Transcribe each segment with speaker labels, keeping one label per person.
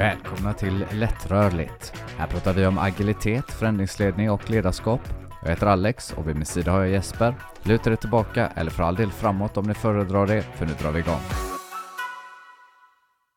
Speaker 1: Välkomna till Lättrörligt. Här pratar vi om agilitet, förändringsledning och ledarskap. Jag heter Alex och vid min sida har jag Jesper. Luta dig tillbaka eller för all del framåt om ni föredrar det, för nu drar vi igång.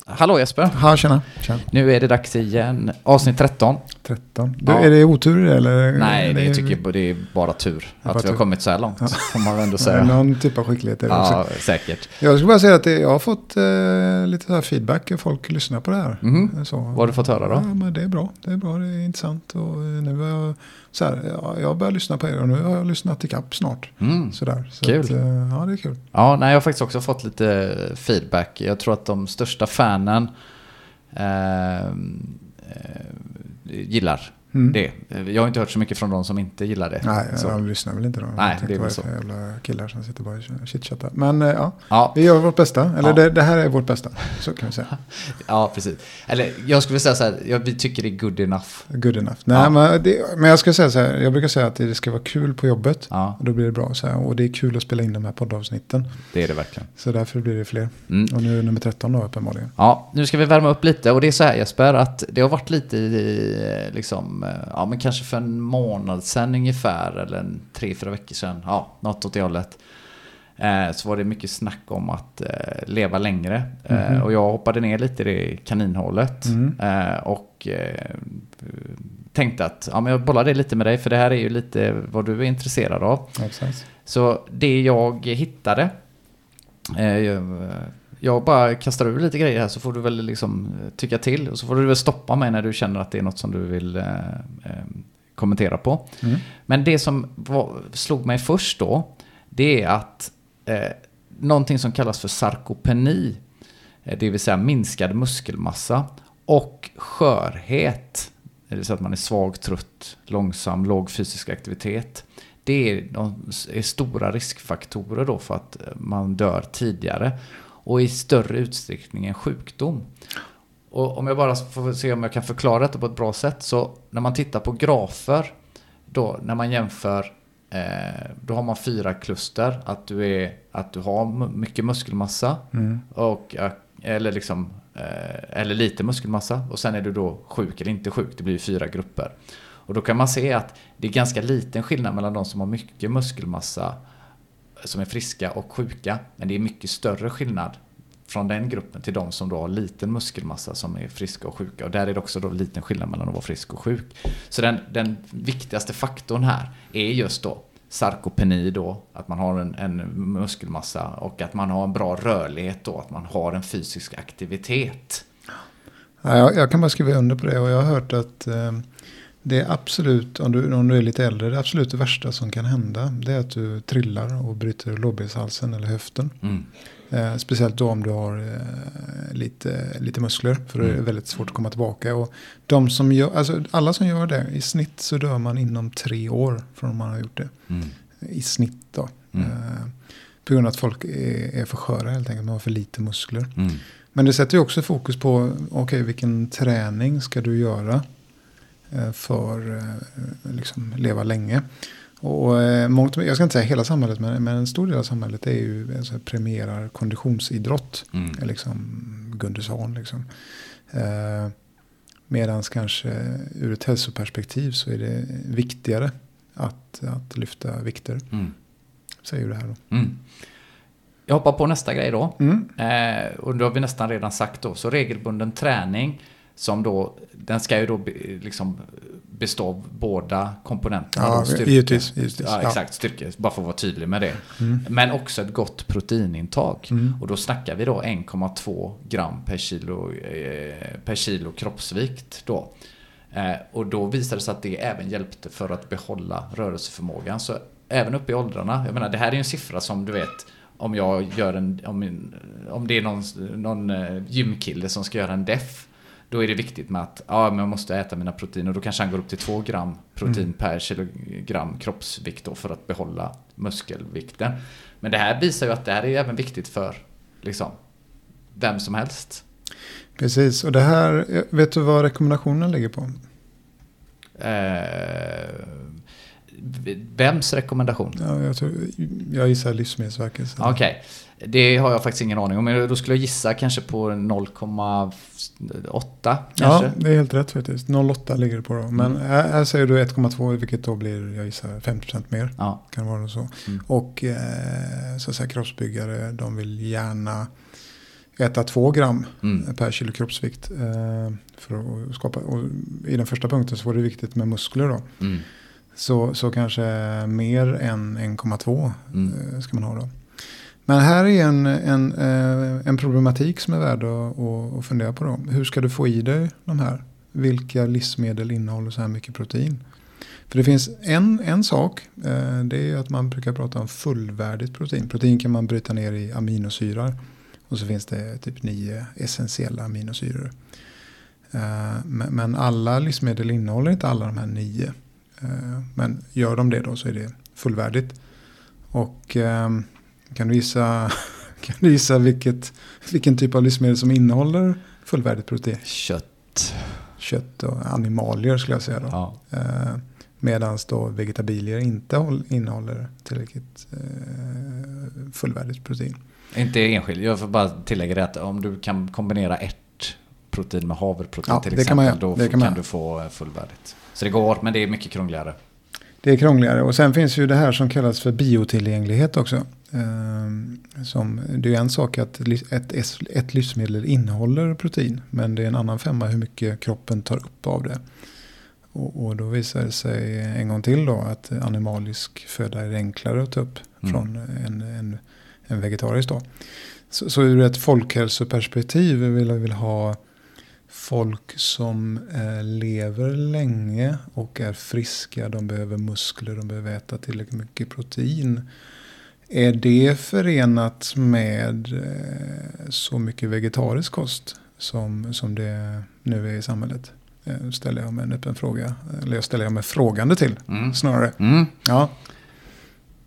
Speaker 1: Hallå Jesper!
Speaker 2: Ja, tjena. tjena.
Speaker 1: Nu är det dags igen. Avsnitt 13.
Speaker 2: 13. Du,
Speaker 1: Ja.
Speaker 2: Är det otur eller?
Speaker 1: Nej, det
Speaker 2: är-
Speaker 1: tycker jag det är bara tur
Speaker 2: bara
Speaker 1: att vi har
Speaker 2: tur.
Speaker 1: kommit så här långt. Får man ändå
Speaker 2: Ja,
Speaker 1: säga.
Speaker 2: Någon typ av skicklighet är det också.
Speaker 1: Ja, säkert.
Speaker 2: Jag skulle bara säga att jag har fått eh, lite så här feedback. Folk lyssnar på det här.
Speaker 1: Mhm.
Speaker 2: Så,
Speaker 1: Vad har du fått höra då?
Speaker 2: Ja, men det är bra. Det är bra. Det är intressant. Och eh, nu har jag, så här, ja, jag börjar lyssna på er och nu har jag lyssnat i kapp snart.
Speaker 1: Mm.
Speaker 2: Sådär. Så
Speaker 1: Kul.
Speaker 2: Att, eh, ja, det är kul.
Speaker 1: Ja, nej, jag har faktiskt också fått lite feedback. Jag tror att de största fanen eh, eh, gillar
Speaker 2: Mm.
Speaker 1: det. Jag har inte hört så mycket från de som inte gillar det.
Speaker 2: Nej,
Speaker 1: så.
Speaker 2: de lyssnar väl inte då.
Speaker 1: Nej, det är väl så.
Speaker 2: jävla killar som sitter bara och chitchattar. Men eh, ja,
Speaker 1: Ja,
Speaker 2: vi gör vårt bästa. Eller
Speaker 1: Ja.
Speaker 2: det, det här är vårt bästa. Så kan vi säga.
Speaker 1: ja, precis. Eller jag skulle säga så här, vi tycker det är good enough.
Speaker 2: Good enough. Nej,
Speaker 1: Ja.
Speaker 2: men, det, men jag ska säga så här. Jag brukar säga att det ska vara kul på jobbet.
Speaker 1: Ja,
Speaker 2: Och då blir det bra. Så här, och det är kul att spela in de här poddavsnitten.
Speaker 1: det är det verkligen.
Speaker 2: Så därför blir det fler.
Speaker 1: Mm.
Speaker 2: Och nu är nummer 13 då uppenbarligen.
Speaker 1: Ja, nu ska vi värma upp lite och det är så här Jesper att det har varit lite i, eh, liksom, eh, ja men kanske för en månad sedan ungefär eller en tre, fyra veckor sedan, ja, något åt det hållet. Eh, så var det mycket snack om att eh, leva längre. Eh,
Speaker 2: Mhm.
Speaker 1: och jag hoppade ner lite i det kaninhålet.
Speaker 2: Mm.
Speaker 1: Eh, och tänkte att ja, men jag bollar det lite med dig för det här är ju lite vad du är intresserad av.
Speaker 2: Exakt.
Speaker 1: Så det jag hittade, jag- bara kastar ur lite grejer här så får du väl liksom eh, tycka till. Och så får du väl stoppa mig när du känner att det är något som du vill eh, eh, kommentera på.
Speaker 2: Mm.
Speaker 1: Men det som var, slog mig först då, det är att eh, någonting som kallas för sarkopeni, eh, det vill säga minskad muskelmassa och skörhet, det vill säga att man är svag, trött, långsam, låg fysisk aktivitet. Det är, de är stora riskfaktorer då för att man dör tidigare och i större utsträckning än sjukdom. Och om jag bara får se om jag kan förklara detta på ett bra sätt. Så när man tittar på grafer, då när man jämför, eh, då har man fyra kluster. Att du, är, att du har mycket muskelmassa,
Speaker 2: Mm.
Speaker 1: och, eh, eller, liksom, eh, eller lite muskelmassa. Och sen är du då sjuk eller inte sjuk. Det blir fyra grupper. Och då kan man se att det är ganska liten skillnad mellan de som har mycket muskelmassa som är friska och sjuka. Men det är mycket större skillnad från den gruppen till de som då har liten muskelmassa som är friska och sjuka. Och där är det också då liten skillnad mellan att vara frisk och sjuk. Så den, den viktigaste faktorn här är just då sarkopeni då, att man har en, en muskelmassa och att man har en bra rörlighet då, att man har en fysisk aktivitet.
Speaker 2: Ja, jag, jag kan bara skriva under på det. Och jag har hört att eh, det är absolut, om du, om du är lite äldre, det absolut det värsta som kan hända. Det är att du trillar och bryter lårbenshalsen eller höften.
Speaker 1: Mm.
Speaker 2: Eh, speciellt då om du har eh, lite, lite muskler. För är det
Speaker 1: Mm.
Speaker 2: väldigt svårt att komma tillbaka. Och de som gör, alltså alla som gör det, i snitt så dör man inom tre år från man har gjort det.
Speaker 1: Mm.
Speaker 2: I snitt då.
Speaker 1: Mm.
Speaker 2: Eh, på grund av att folk är, är för sköra helt enkelt. Man har för lite muskler.
Speaker 1: Mm.
Speaker 2: Men det sätter ju också fokus på okej, vilken träning ska du göra för eh, liksom leva länge. Och eh, mångt, jag ska inte säga hela samhället, men, men en stor del av samhället är ju alltså, premierar konditionsidrott.
Speaker 1: Mm.
Speaker 2: Liksom Gunde Svan liksom. Eh, Medan kanske ur ett hälsoperspektiv så är det viktigare att, att lyfta vikter.
Speaker 1: Mm.
Speaker 2: Säger det här då.
Speaker 1: Mm. Jag hoppar på nästa grej då.
Speaker 2: Mm.
Speaker 1: Eh, och då har vi nästan redan sagt då, så regelbunden träning som då, den ska ju då liksom bestå av båda komponenterna.
Speaker 2: Ja,
Speaker 1: då, styrka.
Speaker 2: givetvis. givetvis.
Speaker 1: Ja,
Speaker 2: Ja.
Speaker 1: exakt, styrka, bara för att vara tydlig med det.
Speaker 2: Mm.
Speaker 1: Men också ett gott proteinintag.
Speaker 2: Mm.
Speaker 1: Och då snackar vi då 1,2 gram per kilo, eh, per kilo kroppsvikt då. Eh, och då visade det sig att det även hjälpte för att behålla rörelseförmågan. Så även upp i åldrarna, jag menar det här är en siffra som du vet om jag gör en, om, om det är någon, någon eh, gymkille som ska göra en def. Då är det viktigt med att ja, men jag måste äta mina proteiner. Och då kanske han går upp till 2 gram protein
Speaker 2: Mm.
Speaker 1: per kilogram kroppsvikt då för att behålla muskelvikten. Men det här visar ju att det här är även viktigt för liksom, vem som helst.
Speaker 2: Precis, och det här, vet du vad rekommendationen ligger på?
Speaker 1: Eh, Vems rekommendation?
Speaker 2: Ja, jag, tror, jag gissar Livsmedelsverket.
Speaker 1: Okej, det har jag faktiskt ingen aning om. Men då skulle jag gissa kanske på 0,8
Speaker 2: Ja,
Speaker 1: kanske.
Speaker 2: det är helt rätt faktiskt. 0,8 ligger det på då. Men
Speaker 1: Mm.
Speaker 2: här, här säger du 1,2 vilket då blir, jag gissar, 50% mer.
Speaker 1: Ja.
Speaker 2: Kan vara så.
Speaker 1: Mm.
Speaker 2: Och eh, så att säga, kroppsbyggare, de vill gärna äta 2 gram
Speaker 1: Mm.
Speaker 2: per kilo kroppsvikt. Eh, för att skapa, och I den första punkten så var det viktigt med muskler då.
Speaker 1: Mm.
Speaker 2: Så, så kanske mer än 1,2
Speaker 1: Mm.
Speaker 2: eh, ska man ha då. Men här är en, en, eh, en problematik som är värd att, att, fundera på. Då. Hur ska du få i dig de här? Vilka livsmedel innehåller så här mycket protein? För det finns en, en sak, eh, det är att man brukar prata om fullvärdigt protein. Protein kan man bryta ner i aminosyrar. Och så finns det typ nio essentiella aminosyror. Eh, men alla livsmedel innehåller inte alla de här nio. Men gör de det då så är det fullvärdigt. Och ehm, kan du gissa, kan du gissa vilket, vilken typ av livsmedel som innehåller fullvärdigt protein?
Speaker 1: Kött.
Speaker 2: Kött och animalier skulle jag säga då.
Speaker 1: Ja.
Speaker 2: Eh, Medan då vegetabilier inte håll- innehåller tillräckligt eh, fullvärdigt protein.
Speaker 1: Inte enskild. Jag får bara tillägga det att om du kan kombinera ett protein med havreprotein
Speaker 2: Ja,
Speaker 1: till
Speaker 2: det kan
Speaker 1: exempel.
Speaker 2: man.
Speaker 1: Då kan,
Speaker 2: kan
Speaker 1: du få eh, fullvärdigt. Så det går, men det är mycket krångligare.
Speaker 2: Det är krångligare och sen finns ju det här som kallas för biotillgänglighet också. Ehm, som, det är en sak att ett, ett livsmedel innehåller protein men det är en annan femma hur mycket kroppen tar upp av det. Och, och då visar det sig en gång till då att animalisk föda är enklare att ta upp
Speaker 1: Mm.
Speaker 2: från en, en, en vegetarisk då. Så, så ur ett folkhälsoperspektiv vill jag vill ha folk som eh, lever länge och är friska. De behöver muskler, de behöver äta tillräckligt mycket protein. Är det förenat med eh, så mycket vegetarisk kost som, som det nu är i samhället? Eh, ställer jag mig en öppen fråga. Eller jag ställer jag mig frågande till
Speaker 1: Mm.
Speaker 2: snarare.
Speaker 1: Mm.
Speaker 2: Ja,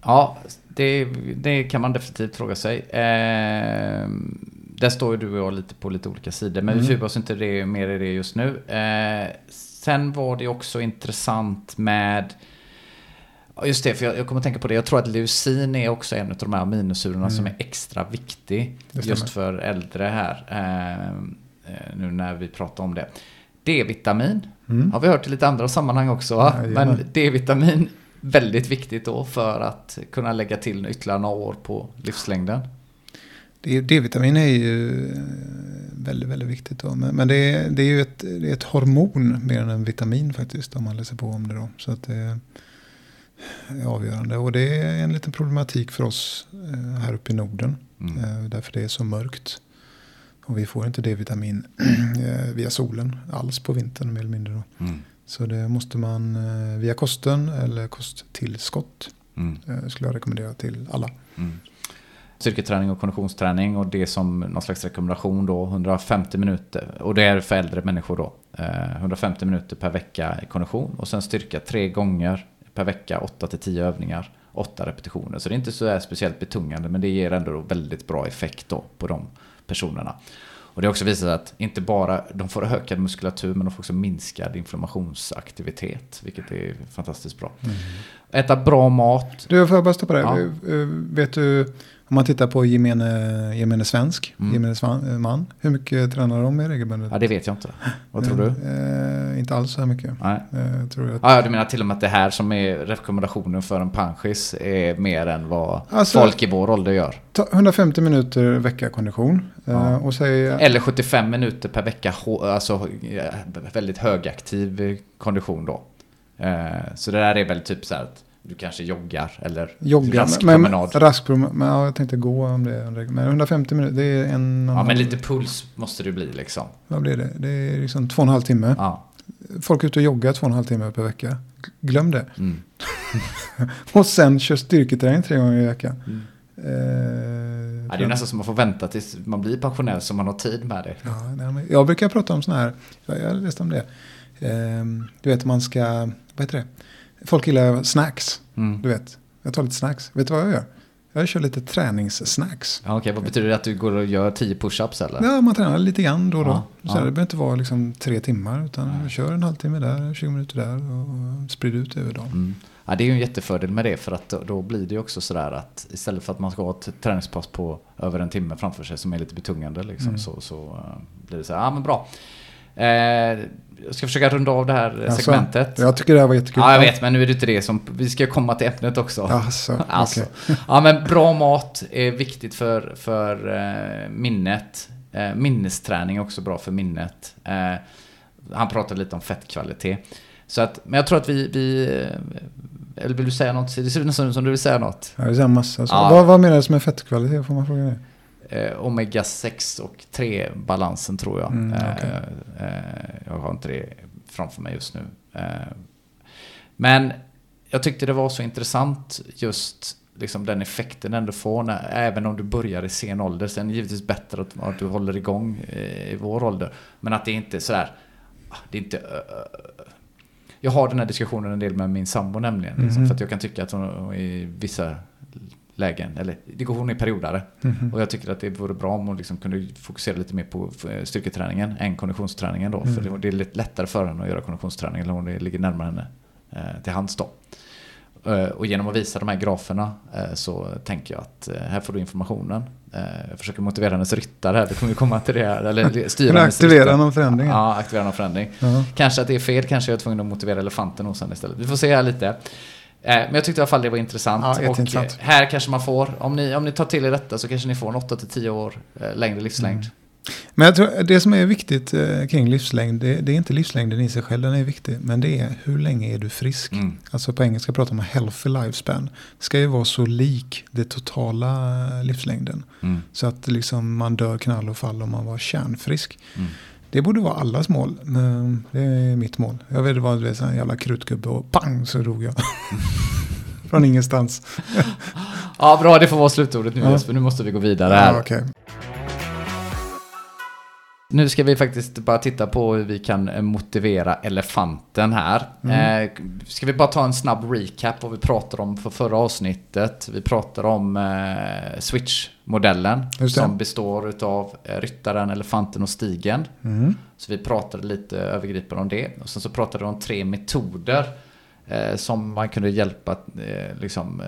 Speaker 1: Ja, det, det kan man definitivt fråga sig. Eh, där står ju du och jag lite på lite olika sidor, men vi
Speaker 2: Mm.
Speaker 1: fördjupar oss inte det, mer i det just nu. Eh, sen var det också intressant med Ja, Just det, för jag, jag kommer att tänka på det. Jag tror att leucin är också en av de här aminosyrorna
Speaker 2: Mm.
Speaker 1: som är extra viktig. Just för äldre här. Eh, eh, nu när vi pratar om det. D-vitamin
Speaker 2: Mm.
Speaker 1: har vi hört i lite andra sammanhang också.
Speaker 2: Jajamän.
Speaker 1: Men D-vitamin, väldigt viktigt då för att kunna lägga till ytterligare några år på livslängden.
Speaker 2: D-vitamin är ju eh, väldigt, väldigt viktigt. Då. Men, men det, är, det är ju ett, är ett hormon mer än en vitamin faktiskt. Om man läser på om det då. Så att det är avgörande. Och det är en liten problematik för oss eh, här uppe i Norden.
Speaker 1: Mm.
Speaker 2: Eh, Därför det är så mörkt. Och vi får inte D-vitamin via solen alls på vintern mer eller mindre. Då.
Speaker 1: Mm.
Speaker 2: Så det måste man via kosten eller kosttillskott.
Speaker 1: Mm.
Speaker 2: Skulle jag rekommendera till alla.
Speaker 1: Mm. Styrketräning och konditionsträning och det som någon slags rekommendation då 150 minuter och det är för äldre människor då. Eh, 150 minuter per vecka i kondition och sen styrka tre gånger per vecka 8 till 10 övningar, 8 repetitioner. Så det är inte så speciellt betungande men det ger ändå då väldigt bra effekt då på de personerna. Och det har också visat att inte bara de får ökad muskulatur men de får också minskad inflammationsaktivitet vilket är fantastiskt bra. Äta bra mat.
Speaker 2: Du, får jag bara stoppa där?
Speaker 1: Ja.
Speaker 2: Eh, Vet du, om man tittar på gemene, gemene svensk,
Speaker 1: Mm.
Speaker 2: gemene man, hur mycket tränar de med regelbundet?
Speaker 1: Ja det vet jag inte. Vad tror du?
Speaker 2: Eh, inte alls så här mycket.
Speaker 1: Nej.
Speaker 2: Eh, jag tror att,
Speaker 1: Ja, du menar till och med att det här som är rekommendationen för en panschis är mer än vad
Speaker 2: Alltså-
Speaker 1: folk i vår ålder gör?
Speaker 2: ta 150 minuter vecka kondition. Eh,
Speaker 1: Ja.
Speaker 2: Och säg,
Speaker 1: Eller 75 minuter per vecka, alltså eh, väldigt högaktiv kondition då. Eh, Så det där är väl typ så här att du kanske joggar eller
Speaker 2: jogga.
Speaker 1: rask
Speaker 2: men,
Speaker 1: promenad.
Speaker 2: rask promenad. Men ja, jag tänkte gå om det. är en Men 150 minuter, det är en...
Speaker 1: Ja, men lite puls måste det bli liksom.
Speaker 2: Vad blir det? Det är liksom två och en halv timme.
Speaker 1: Ja.
Speaker 2: Folk är ute och joggar två och en halv timme per vecka. Glöm det.
Speaker 1: Mm.
Speaker 2: Och sen kör styrketräning tre gånger i veckan.
Speaker 1: Mm.
Speaker 2: Eh,
Speaker 1: Ja, det är nästan som man får vänta tills man blir pensionär så man har tid med det.
Speaker 2: Ja, nej, jag brukar prata om sådana här, jag jag läste om det. Ehm, du vet man ska, vad heter det? Folk gillar snacks,
Speaker 1: Mm.
Speaker 2: du vet. Jag tar lite snacks. Vet du vad jag gör? Jag kör lite träningssnacks.
Speaker 1: Ja, Okej, vad betyder det att du går och gör 10 push-ups eller?
Speaker 2: Ja, man tränar lite grann då och då.
Speaker 1: Ja,
Speaker 2: Så
Speaker 1: ja.
Speaker 2: Det behöver inte vara liksom tre timmar utan jag kör en halvtimme där, 20 minuter där och, sprider ut över dagen.
Speaker 1: Mm. Ja, det är ju en jättefördel med det för att då, blir det ju också sådär att istället för att man ska ha ett träningspass på över en timme framför sig som är lite betungande liksom,
Speaker 2: Mm.
Speaker 1: så, så uh, blir det så här, ja men bra. Eh, jag ska försöka runda av det här
Speaker 2: Alltså,
Speaker 1: segmentet.
Speaker 2: Jag tycker det här var jättekul.
Speaker 1: Ja, jag vet, men nu är det inte det som... Vi ska komma till ämnet också.
Speaker 2: Alltså,
Speaker 1: Alltså.
Speaker 2: okej.
Speaker 1: Ja, men bra mat är viktigt för, för eh, minnet. Eh, minnesträning är också bra för minnet. Han pratade lite om fettkvalitet. Så att, men jag tror att vi... vi eller vill du säga något? Det ser ut nästan som du vill säga något.
Speaker 2: Ja, det är en massa. Så,
Speaker 1: Ja.
Speaker 2: vad, vad menas med fettkvalitet? Får man fråga det?
Speaker 1: Eh, Omega 6 och 3 balansen tror jag.
Speaker 2: Mm, okej.
Speaker 1: eh, eh, jag har inte det framför mig just nu. Men jag tyckte det var så intressant just liksom den effekten ändå får när, även om du börjar i sen ålder. Sen är det givetvis bättre att, att du håller igång i vår ålder. Men att det inte är sådär, ah, det är inte... jag har den här diskussionen en del med min sambo nämligen. Liksom,
Speaker 2: Mhm.
Speaker 1: för att jag kan tycka att hon i vissa lägen, eller det går hon är periodare.
Speaker 2: Mhm.
Speaker 1: Och jag tycker att det vore bra om hon liksom kunde fokusera lite mer på eh, styrketräningen än konditionsträningen då.
Speaker 2: Mm.
Speaker 1: För det- är lite lättare för henne att göra konditionsträning eller om det ligger närmare henne eh, till hands då. Eh, Och genom att visa de här graferna eh, så tänker jag att eh, här får du informationen. Eh, Jag försöker motivera hennes ryttare här, det kommer vi komma till det här. Eller styra
Speaker 2: aktivera
Speaker 1: ryttare.
Speaker 2: någon förändring?
Speaker 1: Ja, aktivera någon förändring.
Speaker 2: Ja.
Speaker 1: Kanske att det är fel, kanske jag är tvungen att motivera elefanten hos henne istället. Vi får se här lite. Eh, Men jag tyckte i alla fall det var intressant.
Speaker 2: Ja,
Speaker 1: och här kanske man får, om ni, om ni tar till er detta så kanske ni får en 8-10 år eh, längre livslängd.
Speaker 2: Mm. Men jag tror det som är viktigt eh, kring livslängd, det, det är inte livslängden i sig själv, den är viktig. Men det är hur länge är du frisk?
Speaker 1: Mm.
Speaker 2: Alltså på engelska pratar man healthy lifespan. Ska ju vara så lik det totala livslängden.
Speaker 1: Mm.
Speaker 2: Så att liksom man dör knall och fall om man var kärnfrisk.
Speaker 1: Mm.
Speaker 2: Det borde vara allas mål. Men det är mitt mål. Jag vet det här en jävla krutgubbe och pang så dog jag. Från ingenstans.
Speaker 1: Ja, bra, det får vara slutordet nu
Speaker 2: Ja.
Speaker 1: Jesper. Nu måste vi gå vidare här.
Speaker 2: Ja, okej.
Speaker 1: Nu ska vi faktiskt bara titta på hur vi kan eh, motivera elefanten här.
Speaker 2: Mm.
Speaker 1: Eh, ska vi bara ta en snabb recap vad vi pratade om för förra avsnittet. Vi pratade om eh, Switch-modellen som består av eh, ryttaren, elefanten och stigen.
Speaker 2: Mm.
Speaker 1: Så vi pratade lite övergripande om det. Och sen så pratade vi om tre metoder som man kunde hjälpa liksom,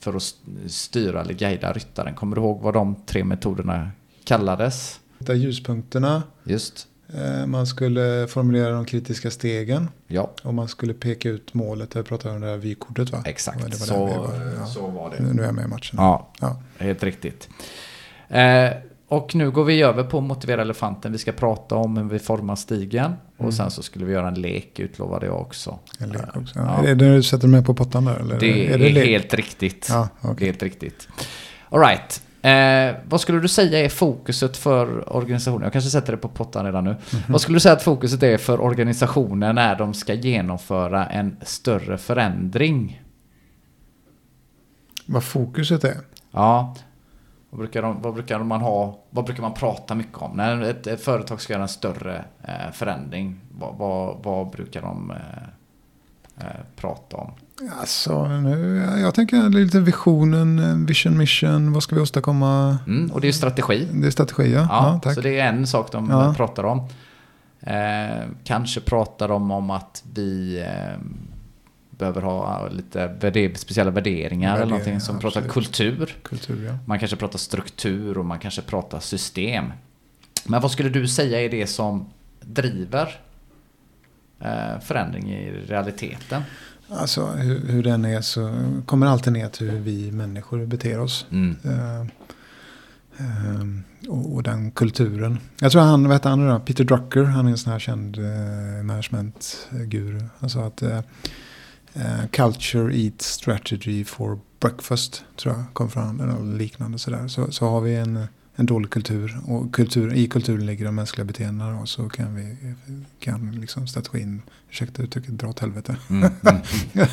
Speaker 1: för att st- styra eller guida ryttaren. Kommer du ihåg vad de tre metoderna kallades?
Speaker 2: Hitta ljuspunkterna.
Speaker 1: Just,
Speaker 2: Eh, Man skulle formulera de kritiska stegen.
Speaker 1: ja,
Speaker 2: Och man skulle peka ut målet. Jag pratade om det här vykortet va? Ja, det
Speaker 1: exakt.
Speaker 2: var
Speaker 1: Så,
Speaker 2: var, ja.
Speaker 1: så var det.
Speaker 2: Nu är jag med i matchen.
Speaker 1: Ja,
Speaker 2: Ja.
Speaker 1: helt riktigt. Eh, och nu går vi över på motivera elefanten. Vi ska prata om hur vi formar stigen. Och
Speaker 2: Mm.
Speaker 1: sen så skulle vi göra en lek, utlovade jag också.
Speaker 2: En lek också.
Speaker 1: Ja.
Speaker 2: Är det när du sätter med på pottan där? Eller?
Speaker 1: Det är,
Speaker 2: lek?
Speaker 1: helt riktigt.
Speaker 2: Ja,
Speaker 1: Det
Speaker 2: okej.
Speaker 1: helt riktigt. Alright. Eh, vad skulle du säga är fokuset för organisationen? Jag kanske sätter det på pottan redan nu.
Speaker 2: Mhm.
Speaker 1: Vad skulle du säga att fokuset är för organisationen när de ska genomföra en större förändring?
Speaker 2: Vad fokuset är?
Speaker 1: Ja. Vad brukar, de, vad brukar man ha? Vad brukar man prata mycket om? När ett, ett företag ska göra en större eh, förändring, vad, vad, vad brukar de eh, eh, prata om?
Speaker 2: Alltså, nu, jag tänker lite visionen, eh, vision, mission, vad ska vi åstadkomma?
Speaker 1: Mm, och det är strategi.
Speaker 2: Det är strategi, ja.
Speaker 1: Ja,
Speaker 2: ja
Speaker 1: så det är en sak de
Speaker 2: Ja.
Speaker 1: pratar om. Eh, kanske pratar de om att vi eh, behöver ha lite värde, speciella värderingar eller någonting som pratar
Speaker 2: absolut.
Speaker 1: kultur.
Speaker 2: Kultur, ja.
Speaker 1: Man kanske pratar struktur och man kanske pratar system. Men vad skulle du säga är det som driver eh, förändring i realiteten?
Speaker 2: Alltså hur, hur den är så kommer alltid ner till hur vi människor beter oss.
Speaker 1: Mm.
Speaker 2: Eh, ehm, och, och den kulturen. Jag tror han, vad heter han då? Peter Drucker, han är en sån här känd uh, managementguru. Han sa att culture eats strategy for breakfast, tror jag kom fram, eller liknande sådär. Så, så har vi en, en dålig kultur och kultur, i kulturen ligger de mänskliga beteendena och så kan vi, kan liksom strategin, ursäkta uttrycket, dra åt helvete.
Speaker 1: Mm. Mm.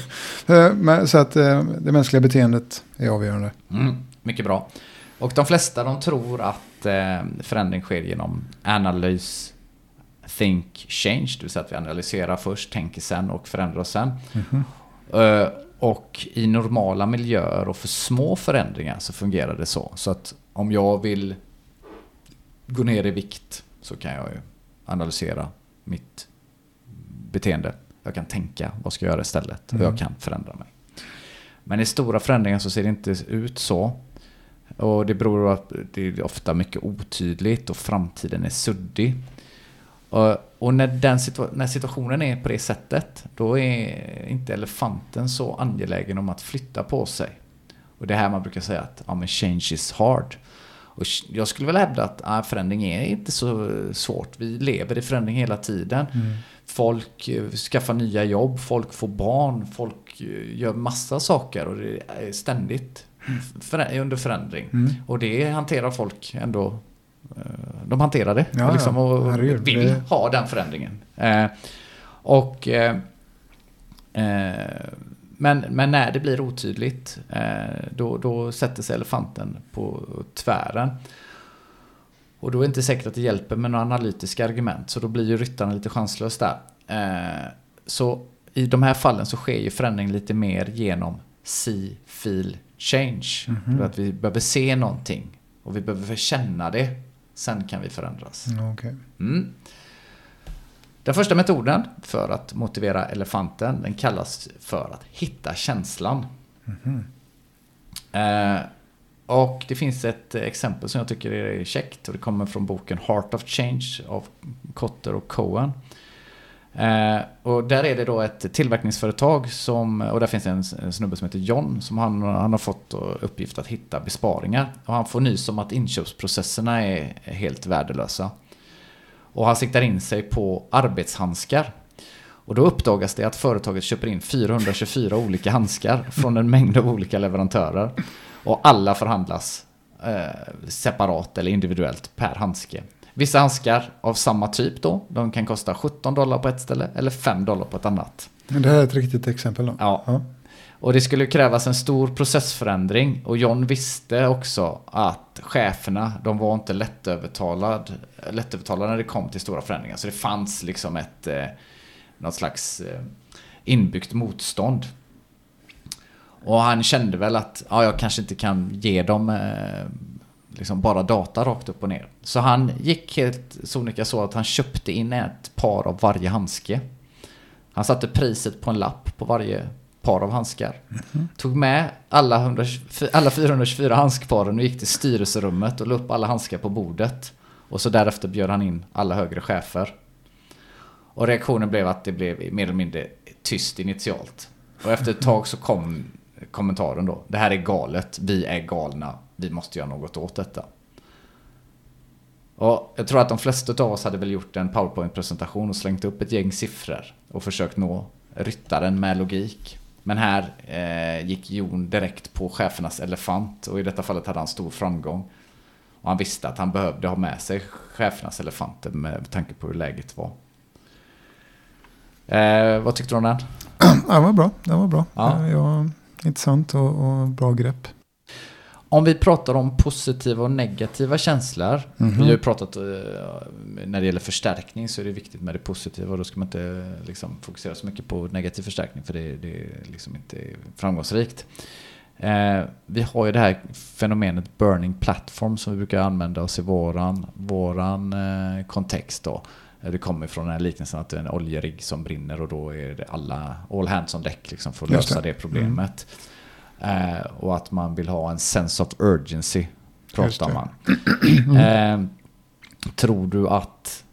Speaker 2: Eh, Men, så att eh, det mänskliga beteendet är avgörande.
Speaker 1: Mm. Mycket bra. Och de flesta de tror att eh, förändring sker genom analys, think, change. Det vill säga att vi analyserar först, tänker sen och förändrar sen.
Speaker 2: Mhm.
Speaker 1: Eh, och i normala miljöer och för små förändringar så fungerar det så. Så att om jag vill gå ner i vikt så kan jag ju analysera mitt beteende. Jag kan tänka vad ska jag göra istället och
Speaker 2: Mm.
Speaker 1: jag kan förändra mig. Men i stora förändringar så ser det inte ut så. Och det beror på att det är ofta mycket otydligt och framtiden är suddig. Och, och när, den situa när situationen är på det sättet, då är inte elefanten så angelägen om att flytta på sig. Och det är här man brukar säga att ja, men change is hard. Och jag skulle väl hävda att ja, förändring är inte så svårt. Vi lever i förändring hela tiden. Mm. Folk eh, skaffar nya jobb, folk får barn, folk eh, gör massa saker och det är ständigt under förändring. Mm. Och det hanterar folk ändå. Eh, de hanterar det ja, liksom, och herregud, vill det... ha den förändringen. Eh, och eh, men, men när det blir otydligt då, då sätter sig elefanten på tvären. Och då är det inte säkert att det hjälper med några analytiska argument. Så då blir ju ryttaren lite chanslös där. Så i de här fallen så sker ju förändring lite mer genom see, feel, change. Mm -hmm. Att vi behöver se någonting och vi behöver känna det. Sen kan vi förändras.
Speaker 2: Mm, okay.
Speaker 1: Mm. Den första metoden för att motivera elefanten den kallas för att hitta känslan. Mm -hmm. eh, och det finns ett exempel som jag tycker är käckt och det kommer från boken Heart of Change av Kotter och Cohen. Eh, och där är det då ett tillverkningsföretag som, och där finns en, snubbe som heter John som han, han har fått uppgift att hitta besparingar. Och han får nys om att inköpsprocesserna är helt värdelösa. Och han siktar in sig på arbetshandskar. Och då uppdagas det att företaget köper in 424 olika handskar från en mängd av olika leverantörer. Och alla förhandlas eh, separat eller individuellt per handske. Vissa handskar av samma typ då, de kan kosta 17 dollar på ett ställe eller 5 dollar på ett annat.
Speaker 2: Det här är ett riktigt exempel då?
Speaker 1: Ja. ja. Och det skulle krävas en stor processförändring och John visste också att cheferna, de var inte lättövertalade, lättövertalade när det kom till stora förändringar. Så det fanns liksom ett, eh, något slags eh, inbyggt motstånd. Och han kände väl att ja, jag kanske inte kan ge dem eh, liksom bara data rakt upp och ner. Så han gick helt sonika så att han köpte in ett par av varje handske. Han satte priset på en lapp på varje par av handskar. Mm. Tog med alla, 100, alla 424 handskparen och gick till styrelserummet och la upp alla handskar på bordet. Och så därefter bjöd han in alla högre chefer. Och reaktionen blev att det blev mer eller mindre tyst initialt. Och efter ett tag så kom kommentaren då. Det här är galet, vi är galna, vi måste göra något åt detta. Och jag tror att de flesta av oss hade väl gjort en powerpoint-presentation och slängt upp ett gäng siffror och försökt nå ryttaren med logik. Men här eh, gick Jon direkt på chefernas elefant och i detta fallet hade han stor framgång. Och han visste att han behövde ha med sig chefernas elefanter med tanke på hur läget var. Eh, vad tyckte du om den?
Speaker 2: Den var bra. Den var bra. Ja. Jag, intressant och, och bra grepp.
Speaker 1: Om vi pratar om positiva och negativa känslor. Mm -hmm. Vi har ju pratat eh, när det gäller förstärkning så är det viktigt med det positiva. Och då ska man inte liksom, fokusera så mycket på negativ förstärkning för det, det är liksom inte framgångsrikt. Eh, vi har ju det här fenomenet burning platform som vi brukar använda oss i våran, våran eh, kontext. Då. Eh, det kommer från den här liknelsen att det är en oljerigg som brinner och då är det alla all hands on deck liksom för att lösa det. det problemet. Mm. Eh, och att man vill ha en sense of urgency, pratar man. eh, tror du att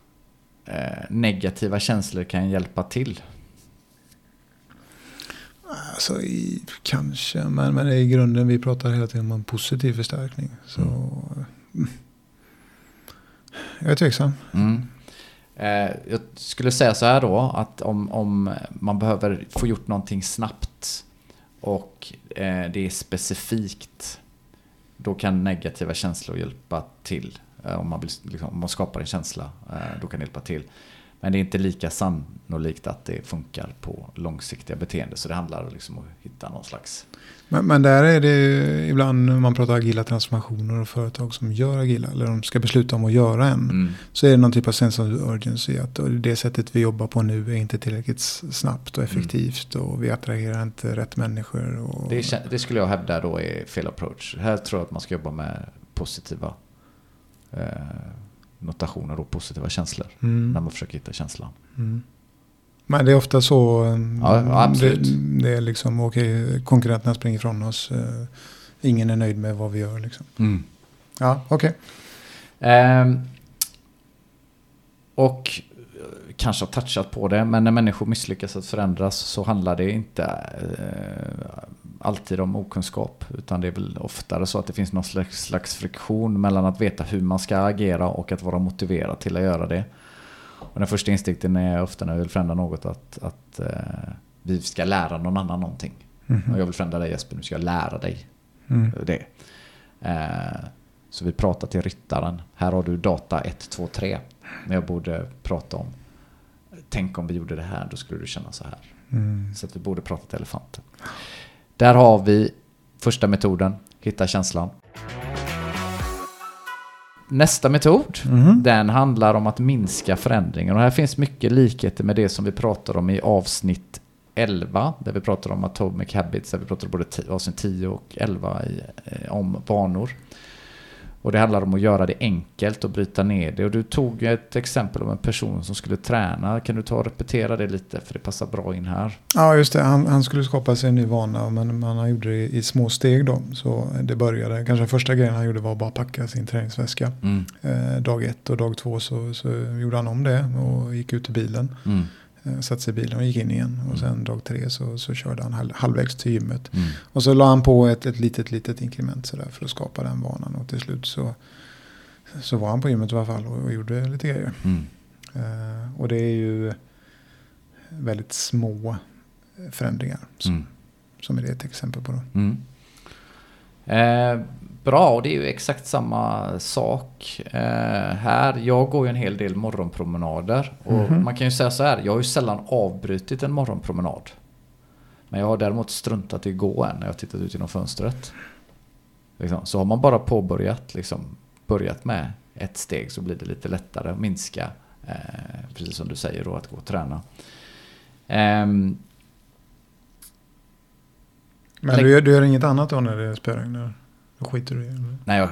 Speaker 1: eh, negativa känslor kan hjälpa till?
Speaker 2: Alltså, i, kanske, men, men i grunden vi pratar hela tiden om en positiv förstärkning. Så, mm. Jag är tveksam.
Speaker 1: Mm. Eh, jag skulle säga så här då, att om, om man behöver få gjort någonting snabbt och eh, det är specifikt, då kan negativa känslor hjälpa till. Eh, om, man liksom, om man skapar en känsla, eh, då kan det hjälpa till. Men det är inte lika sannolikt att det funkar på långsiktiga beteenden. Så det handlar liksom om att hitta någon slags...
Speaker 2: Men, men där är det ibland när man pratar agila transformationer och företag som gör agila. Eller de ska besluta om att göra en. Mm. Så är det någon typ av sense of urgency. Att det sättet vi jobbar på nu är inte tillräckligt snabbt och effektivt. Mm. Och vi attraherar inte rätt människor. Och...
Speaker 1: Det, det, skulle jag hävda då är fel approach. Här tror jag att man ska jobba med positiva eh, notationer och positiva känslor. Mm. När man försöker hitta känslan. Mm.
Speaker 2: Men det är ofta så. eh,
Speaker 1: Ja.
Speaker 2: Det, det är liksom, okej, konkurrenterna springer ifrån oss. eh, Ingen är nöjd med vad vi gör liksom. Ja, okej.
Speaker 1: Ehm, och eh, kanske har touchat på det, men när människor misslyckas att förändras så handlar det inte eh, alltid om okunskap. Utan det är väl oftare så att det finns någon slags, slags friktion mellan att veta hur man ska agera och att vara motiverad till att göra det. Och den första instinkten är ofta när vi vill förändra något att, att eh, vi ska lära någon annan någonting. Och jag vill förändra dig Jesper, nu ska jag lära dig
Speaker 2: Mm.
Speaker 1: det. Eh, så vi pratar till ryttaren. Här har du data 1, 2, 3. Men jag borde prata om. Tänk om vi gjorde det här, då skulle du känna så här.
Speaker 2: Mm.
Speaker 1: Så att vi borde prata till elefanten. Där har vi första metoden, hitta känslan. Nästa metod,
Speaker 2: Mhm.
Speaker 1: den handlar om att minska förändringar. Och här finns mycket likheter med det som vi pratar om i avsnitt 11. Där vi pratar om Atomic Habits, där vi pratar både avsnitt 10 och 11 i, eh, om vanor. Och det handlar om att göra det enkelt och bryta ner det. Och du tog ett exempel om en person som skulle träna. Kan du ta och repetera det lite? För det passar bra in här.
Speaker 2: Ja, just det. Han, han skulle skapa sig en ny vana, men man han gjorde det i, små steg då. Så det började, kanske första grejen han gjorde var bara packa sin träningsväska.
Speaker 1: Mm.
Speaker 2: Eh, dag ett och dag två så, så gjorde han om det och gick ut till bilen.
Speaker 1: Mm.
Speaker 2: Eh, satte sig i bilen och gick in igen. Och sen dag tre så, så körde han halv, halvvägs till gymmet.
Speaker 1: Mm.
Speaker 2: Och så la han på ett, ett litet, litet inkrement sådär för att skapa den vanan. Och till slut så, så var han på gymmet i alla fall och, och gjorde lite grejer.
Speaker 1: Mm.
Speaker 2: Eh, och det är ju väldigt små förändringar som,
Speaker 1: Mm.
Speaker 2: som är det ett exempel på. Då.
Speaker 1: Mm. Eh, bra, och det är ju exakt samma sak eh, här. Jag går ju en hel del morgonpromenader. Och
Speaker 2: Mhm.
Speaker 1: man kan ju säga så här, jag har ju sällan avbrutit en morgonpromenad. Men jag har däremot struntat i att gå än när jag tittat ut genom fönstret. Liksom. Så har man bara påbörjat, liksom, börjat med ett steg så blir det lite lättare att minska. Eh, precis som du säger då, att gå och träna. Ehm,
Speaker 2: Men du, gör- du gör inget annat då när det spöregnar? Då skiter du i det?
Speaker 1: Nej, jag,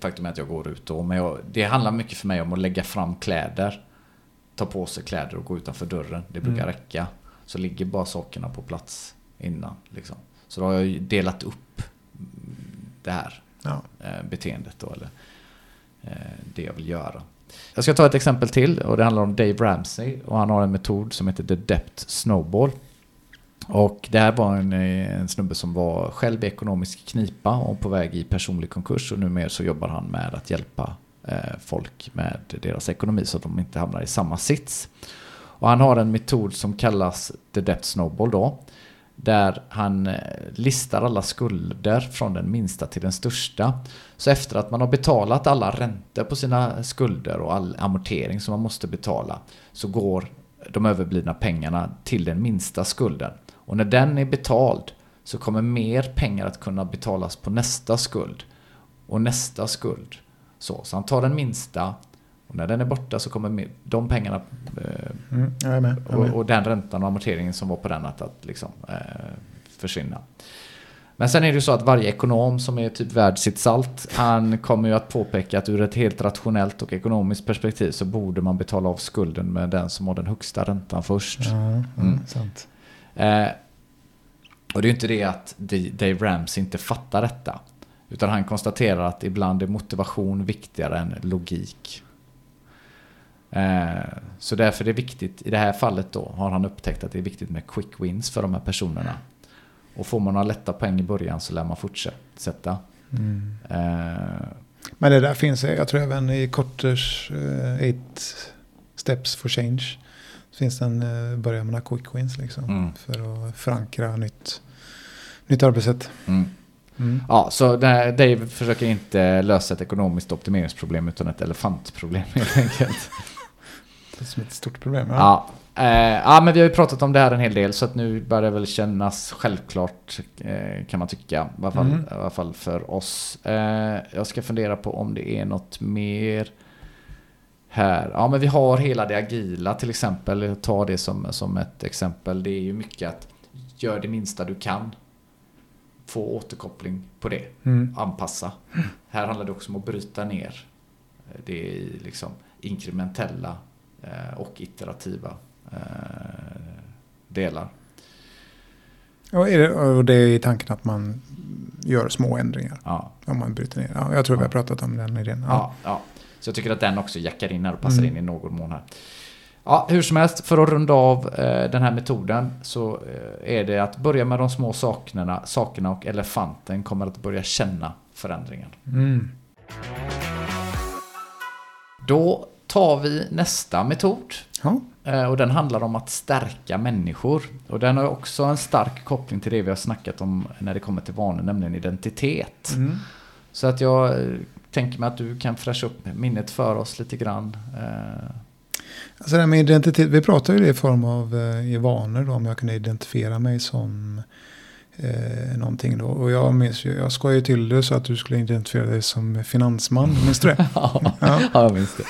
Speaker 1: faktum är att jag går ut då. Men jag, det handlar mycket för mig om att lägga fram kläder. Ta på sig kläder och gå utanför dörren. Det brukar
Speaker 2: Mm.
Speaker 1: räcka. Så ligger bara sakerna på plats innan. Liksom. Så då har jag delat upp det här
Speaker 2: Ja.
Speaker 1: eh, beteendet då. Eller eh, det jag vill göra. Jag ska ta ett exempel till och det handlar om Dave Ramsey. Och han har en metod som heter The Depth Snowball. Och det här var en, eh, en snubbe som var själv i ekonomisk knipa och på väg i personlig konkurs. Och numera så jobbar han med att hjälpa eh, folk med deras ekonomi så att de inte hamnar i samma sits. Och han har en metod som kallas The Debt Snowball då. Där han eh, listar alla skulder från den minsta till den största. Så efter att man har betalat alla räntor på sina skulder och all amortering som man måste betala så går de överblivna pengarna till den minsta skulden. Och när den är betald så kommer mer pengar att kunna betalas på nästa skuld och nästa skuld. Så, så han tar den minsta och när den är borta så kommer mer- de pengarna eh,
Speaker 2: Mm, jag är med. Jag är
Speaker 1: och,
Speaker 2: med.
Speaker 1: och den räntan och amorteringen som var på den att, att liksom, eh, försvinna. Men sen är det ju så att varje ekonom som är typ värd sitt salt, han kommer ju att påpeka att ur ett helt rationellt och ekonomiskt perspektiv så borde man betala av skulden med den som har den högsta räntan först. Mm.
Speaker 2: mm. sant.
Speaker 1: Eh, och det är ju inte det att Dave Ramsey inte fattar detta. Utan han konstaterar att ibland är motivation viktigare än logik. Eh, så därför är det viktigt, i det här fallet då, har han upptäckt att det är viktigt med quick wins för de här personerna. Och får man några lätta poäng i början så lär man fortsätta.
Speaker 2: Mm.
Speaker 1: Eh,
Speaker 2: Men det där finns, jag tror även i Kotters eh, Eight Steps for Change. Så finns den, eh, börjar med quick wins liksom.
Speaker 1: Mm.
Speaker 2: För att förankra nytt, nytt arbetssätt.
Speaker 1: mm.
Speaker 2: Mm.
Speaker 1: Ja, så det Dave försöker inte lösa ett ekonomiskt optimeringsproblem utan ett elefantproblem helt enkelt.
Speaker 2: Det är som ett stort problem.
Speaker 1: Ja. Eh, ja, men vi har ju pratat om det här en hel del så att nu börjar det väl kännas självklart eh, kan man tycka. I alla fall,
Speaker 2: Mm.
Speaker 1: i alla fall för oss. Eh, jag ska fundera på om det är något mer här. Ja, men vi har hela det agila till exempel. Tar det som, som ett exempel. Det är ju mycket att gör det minsta du kan. Få återkoppling på det
Speaker 2: Mm.
Speaker 1: anpassa. Här handlar det också om att bryta ner det i liksom inkrementella eh, och iterativa eh, delar.
Speaker 2: Och, är det, och det är tanken att man gör små ändringar.
Speaker 1: Ja.
Speaker 2: Om man bryter ner. Ja, jag tror vi har pratat om den idén. Ja.
Speaker 1: Ja, ja. Så jag tycker att den också jackar in här och passar
Speaker 2: Mm.
Speaker 1: in i någon mån här. Ja, hur som helst, för att runda av eh, den här metoden så eh, är det att börja med de små sakerna, sakerna och elefanten kommer att börja känna förändringen.
Speaker 2: Mm.
Speaker 1: Då tar vi nästa metod.
Speaker 2: Ja.
Speaker 1: Eh, Och den handlar om att stärka människor. Och den har också en stark koppling till det vi har snackat om när det kommer till vanor, nämligen identitet.
Speaker 2: Mm.
Speaker 1: Så att jag eh, tänker mig att du kan fräscha upp minnet för oss lite grann. Eh,
Speaker 2: Alltså det här med identitet, vi pratar ju det i form av eh, i vanor då, om jag kunde identifiera mig som eh, någonting då. Och jag minns ju, jag skojade till det så att du skulle identifiera dig som finansman, minns du det?
Speaker 1: ja,
Speaker 2: Ja.
Speaker 1: ja, jag minns det.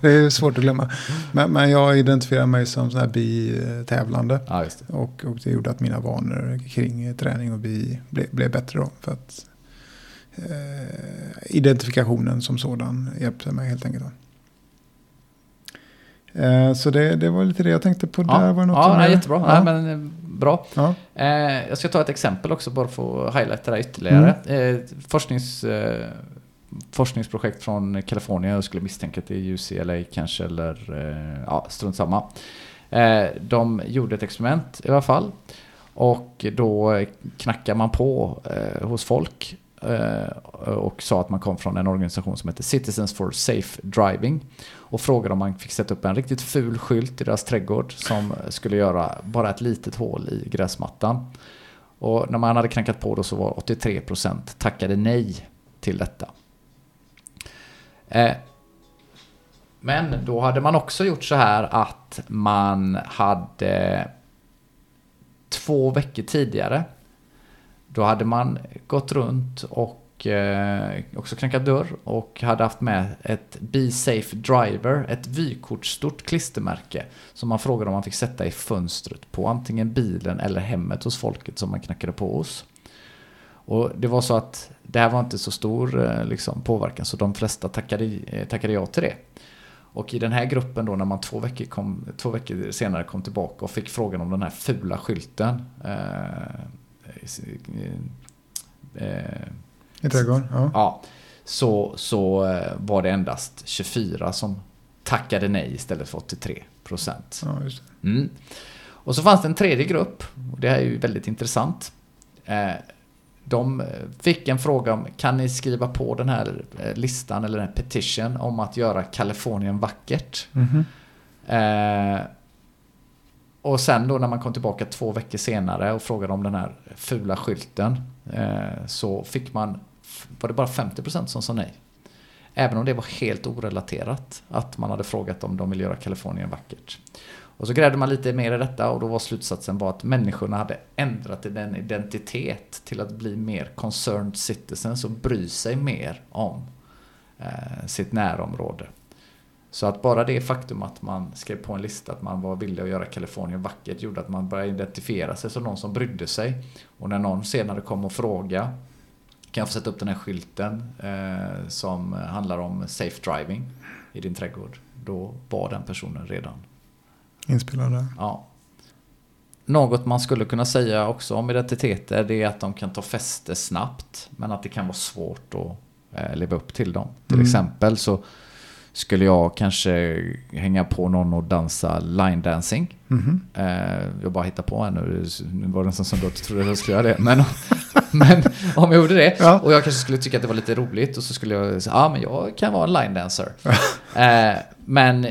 Speaker 2: Det är svårt att glömma. Men, men jag identifierar mig som sån här bi-tävlande.
Speaker 1: Ja, just det.
Speaker 2: Och, och det gjorde att mina vanor kring träning och bi blev, blev bättre då. För att eh, identifikationen som sådan hjälpte mig helt enkelt. Eh, så det, det var lite det jag tänkte på där. Var något
Speaker 1: ja nej, jättebra.
Speaker 2: Ja.
Speaker 1: Nej, men, eh, bra.
Speaker 2: Ja.
Speaker 1: Eh, jag ska ta ett exempel också bara för att highlighta det ytterligare.
Speaker 2: Mm.
Speaker 1: Eh, forsknings, eh, forskningsprojekt från Kalifornien. Jag skulle misstänka att det är UCLA kanske eller ja, strunt samma. De gjorde ett experiment i alla fall. Och då knackar man på eh, hos folk Eh, och sa att man kom från en organisation som heter Citizens for Safe Driving. Och frågade om man fick sätta upp en riktigt ful skylt i deras trädgård som skulle göra bara ett litet hål i gräsmattan. Och när man hade knackat på då så var 83% tackade nej till detta. Eh, men då hade man också gjort så här att man hade två veckor tidigare då hade man gått runt och eh, också knackat dörr och hade haft med ett Be Safe Driver, ett vykortsstort klistermärke som man frågade om man fick sätta i fönstret på antingen bilen eller hemmet hos folket som man knackade på hos. Och det var så att det här var inte så stor eh, liksom, påverkan så de flesta tackade, eh, tackade ja till det. Och i den här gruppen då när man två veckor, kom, två veckor senare kom tillbaka och fick frågan om den här fula skylten. Eh,
Speaker 2: i trädgården? Ja.
Speaker 1: ja, så, så eh, var det endast 24 som tackade nej istället för 83 procent.
Speaker 2: ja.
Speaker 1: Mm. Och så fanns det en tredje grupp, och det här är ju väldigt intressant. Eh, De fick en fråga om, kan ni skriva på den här eh, listan eller den här petition om att göra Kalifornien vackert?
Speaker 2: Mhm.
Speaker 1: Eh, och sen då när man kom tillbaka två veckor senare och frågade om den här fula skylten eh, så fick man, var det bara 50% som sa nej. Även om det var helt orelaterat att man hade frågat om de vill göra Kalifornien vackert. Och så grävde man lite mer i detta och då var slutsatsen var att människorna hade ändrat den identitet till att bli mer concerned citizens och bry sig mer om eh, sitt närområde. Så att bara det faktum att man skrev på en lista att man var villig att göra Kalifornien vackert gjorde att man började identifiera sig som någon som brydde sig. Och när någon senare kom och frågade kan jag få sätta upp den här skylten eh, som handlar om safe driving i din trädgård. Då var den personen redan
Speaker 2: Inspelade.
Speaker 1: Ja. Något man skulle kunna säga också om identiteter det är att de kan ta fäste snabbt. Men att det kan vara svårt att eh, leva upp till dem. Till
Speaker 2: Mm.
Speaker 1: exempel så skulle jag kanske hänga på någon och dansa line dancing.
Speaker 2: Mhm.
Speaker 1: Eh, jag bara hittar på här nu. Nu var det nästan som att jag trodde att jag skulle göra det. Men, men om jag gjorde det
Speaker 2: Ja.
Speaker 1: och jag kanske skulle tycka att det var lite roligt och så skulle jag säga ja men jag kan vara en line dancer. eh, men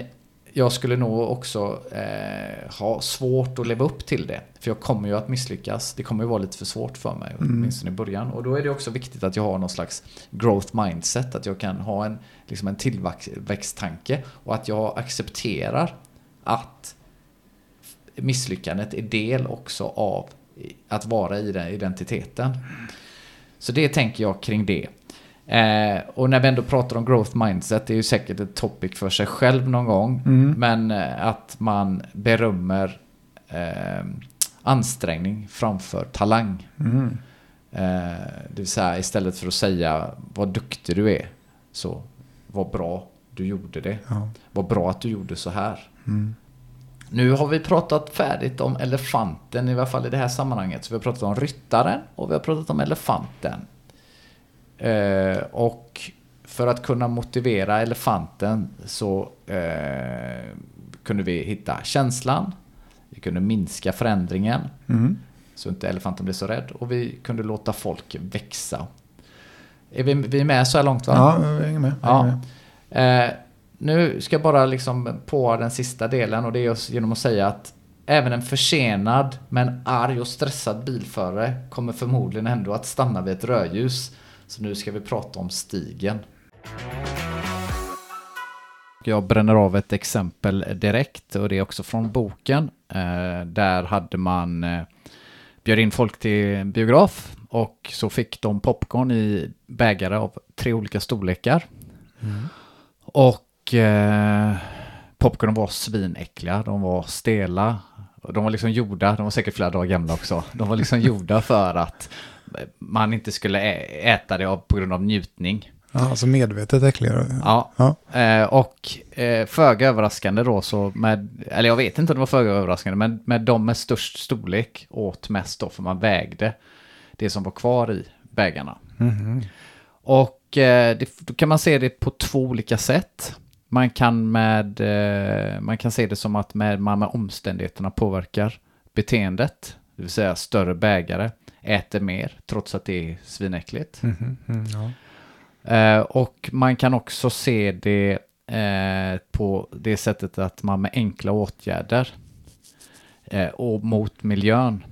Speaker 1: jag skulle nog också eh, ha svårt att leva upp till det. För jag kommer ju att misslyckas. Det kommer ju vara lite för svårt för mig,
Speaker 2: Mm.
Speaker 1: åtminstone i början. Och då är det också viktigt att jag har någon slags growth mindset. Att jag kan ha en, liksom en tillväxttanke. Och att jag accepterar att misslyckandet är del också av att vara i den identiteten. Så det tänker jag kring det. Eh, och när vi ändå pratar om growth mindset, det är ju säkert ett topic för sig själv någon gång.
Speaker 2: Mm.
Speaker 1: Men eh, att man berömmer eh, ansträngning framför talang.
Speaker 2: Mm.
Speaker 1: Eh, det vill säga istället för att säga vad duktig du är, så vad bra du gjorde det.
Speaker 2: Ja.
Speaker 1: Vad bra att du gjorde så här.
Speaker 2: Mm.
Speaker 1: Nu har vi pratat färdigt om elefanten, i alla fall i det här sammanhanget. Så vi har pratat om ryttaren och vi har pratat om elefanten. Eh, och för att kunna motivera elefanten så eh, kunde vi hitta känslan. Vi kunde minska förändringen.
Speaker 2: Mm.
Speaker 1: Så inte elefanten blir så rädd. Och vi kunde låta folk växa. Är vi, vi är med så här långt va?
Speaker 2: Ja, jag hänger med.
Speaker 1: Ja.
Speaker 2: med.
Speaker 1: Eh, nu ska jag bara liksom på den sista delen och det är just genom att säga att även en försenad men arg och stressad bilförare kommer förmodligen ändå att stanna vid ett rödljus. Så nu ska vi prata om stigen. Jag bränner av ett exempel direkt och det är också från boken. Eh, där hade man eh, bjöd in folk till biograf och så fick de popcorn i bägare av tre olika storlekar. Och eh, popcornen var svinäckliga, de var stela. De var liksom gjorda, de var säkert flera dagar gamla också. De var liksom gjorda för att man inte skulle äta det på grund av njutning.
Speaker 2: Ja, alltså medvetet äckligare.
Speaker 1: Ja.
Speaker 2: Ja.
Speaker 1: Eh, och eh, föga överraskande då så med, eller jag vet inte om det var föga överraskande, men med de med störst storlek åt mest då för man vägde det som var kvar i bägarna.
Speaker 2: Mhm.
Speaker 1: Och eh, det, då kan man se det på två olika sätt. Man kan, med, eh, man kan se det som att med, man med omständigheterna påverkar beteendet. Det vill säga större bägare äter mer trots att det är svinäckligt.
Speaker 2: Mhm. Mm, ja.
Speaker 1: Eh, och man kan också se det eh, på det sättet att man med enkla åtgärder eh, och mot miljön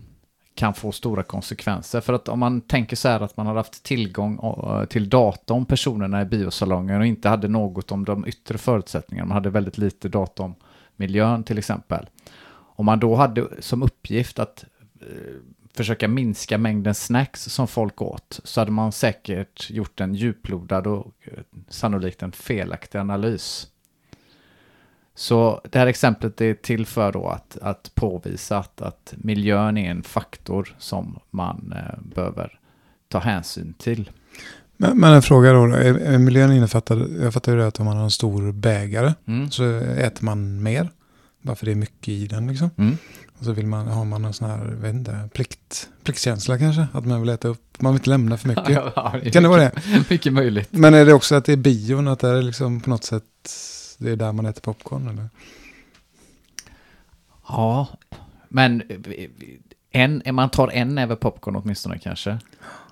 Speaker 1: kan få stora konsekvenser. För att om man tänker så här att man har haft tillgång eh, till data om personerna i biosalongen och inte hade något om de yttre förutsättningarna, man hade väldigt lite data om miljön till exempel. Om man då hade som uppgift att eh, försöka minska mängden snacks som folk åt så hade man säkert gjort en djuplodad och eh, sannolikt en felaktig analys. Så det här exemplet är till för då att, att påvisa att, att miljön är en faktor som man eh, behöver ta hänsyn till.
Speaker 2: Men, men en fråga då, är, är miljön innefattad, jag fattar ju det att om man har en stor bägare
Speaker 1: Mm.
Speaker 2: så äter man mer. Bara för det är mycket i den liksom.
Speaker 1: Mm.
Speaker 2: Och så vill man, har man en sån här, vet inte, plikt, pliktkänsla kanske. Att man vill äta upp, man vill inte lämna för mycket.
Speaker 1: Ja, det är
Speaker 2: Kan det vara det?
Speaker 1: mycket möjligt.
Speaker 2: Men är det också att det är bion, att det är liksom på något sätt, det är där man äter popcorn eller?
Speaker 1: Ja, men en, man tar en näve popcorn åtminstone kanske.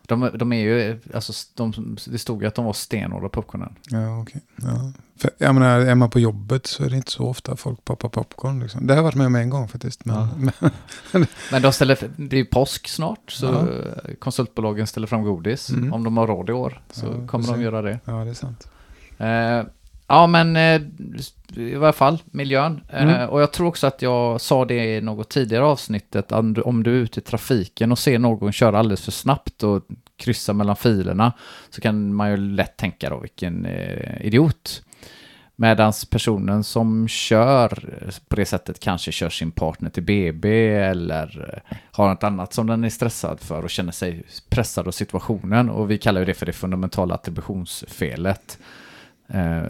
Speaker 1: De, de är ju, alltså de, det stod ju att de var stenhårda popcornen.
Speaker 2: Ja, okej. Ja. För, jag menar, är man på jobbet så är det inte så ofta folk poppar popcorn. Liksom. Det har jag varit med om en gång faktiskt. Men,
Speaker 1: Ja.
Speaker 2: men,
Speaker 1: Men de ställer, det är ju påsk snart, så
Speaker 2: Ja.
Speaker 1: konsultbolagen ställer fram godis.
Speaker 2: Mm.
Speaker 1: Om de har råd i år så
Speaker 2: Ja,
Speaker 1: kommer de göra det.
Speaker 2: ja, det är sant.
Speaker 1: Eh, ja, men eh, i varje fall miljön. Eh,
Speaker 2: Mm.
Speaker 1: och jag tror också att jag sa det i något tidigare avsnittet. Om du, är ute i trafiken och ser någon köra alldeles för snabbt och kryssa mellan filerna så kan man ju lätt tänka då vilken eh, idiot. Medan personen som kör på det sättet kanske kör sin partner till BB eller har något annat som den är stressad för och känner sig pressad av situationen. Och vi kallar det för det fundamentala attributionsfelet. Eh,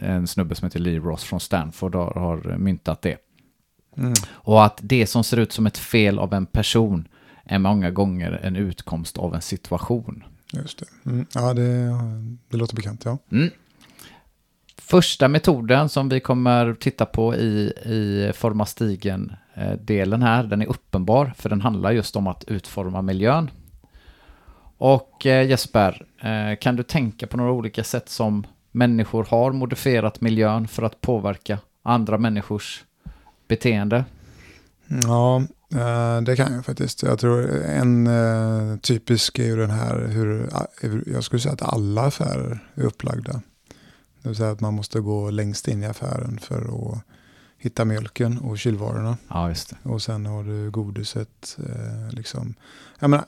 Speaker 1: en snubbe som heter Lee Ross från Stanford har, har myntat det.
Speaker 2: Mm.
Speaker 1: Och att det som ser ut som ett fel av en person är många gånger en utkomst av en situation.
Speaker 2: Just det. Mm. Ja, det, det låter bekant. Ja.
Speaker 1: Mm. Första metoden som vi kommer titta på i, i Forma stigen-delen här, den är uppenbar för den handlar just om att utforma miljön. Och eh, Jesper, eh, kan du tänka på några olika sätt som människor har modifierat miljön för att påverka andra människors beteende?
Speaker 2: Ja, eh, det kan jag faktiskt. Jag tror en eh, typisk är ju den här hur, jag skulle säga att alla affärer är upplagda. Det vill säga att man måste gå längst in i affären för att hitta mjölken och kylvarorna.
Speaker 1: Ja, just det.
Speaker 2: Och sen har du godiset. Eh, liksom. Jag menar,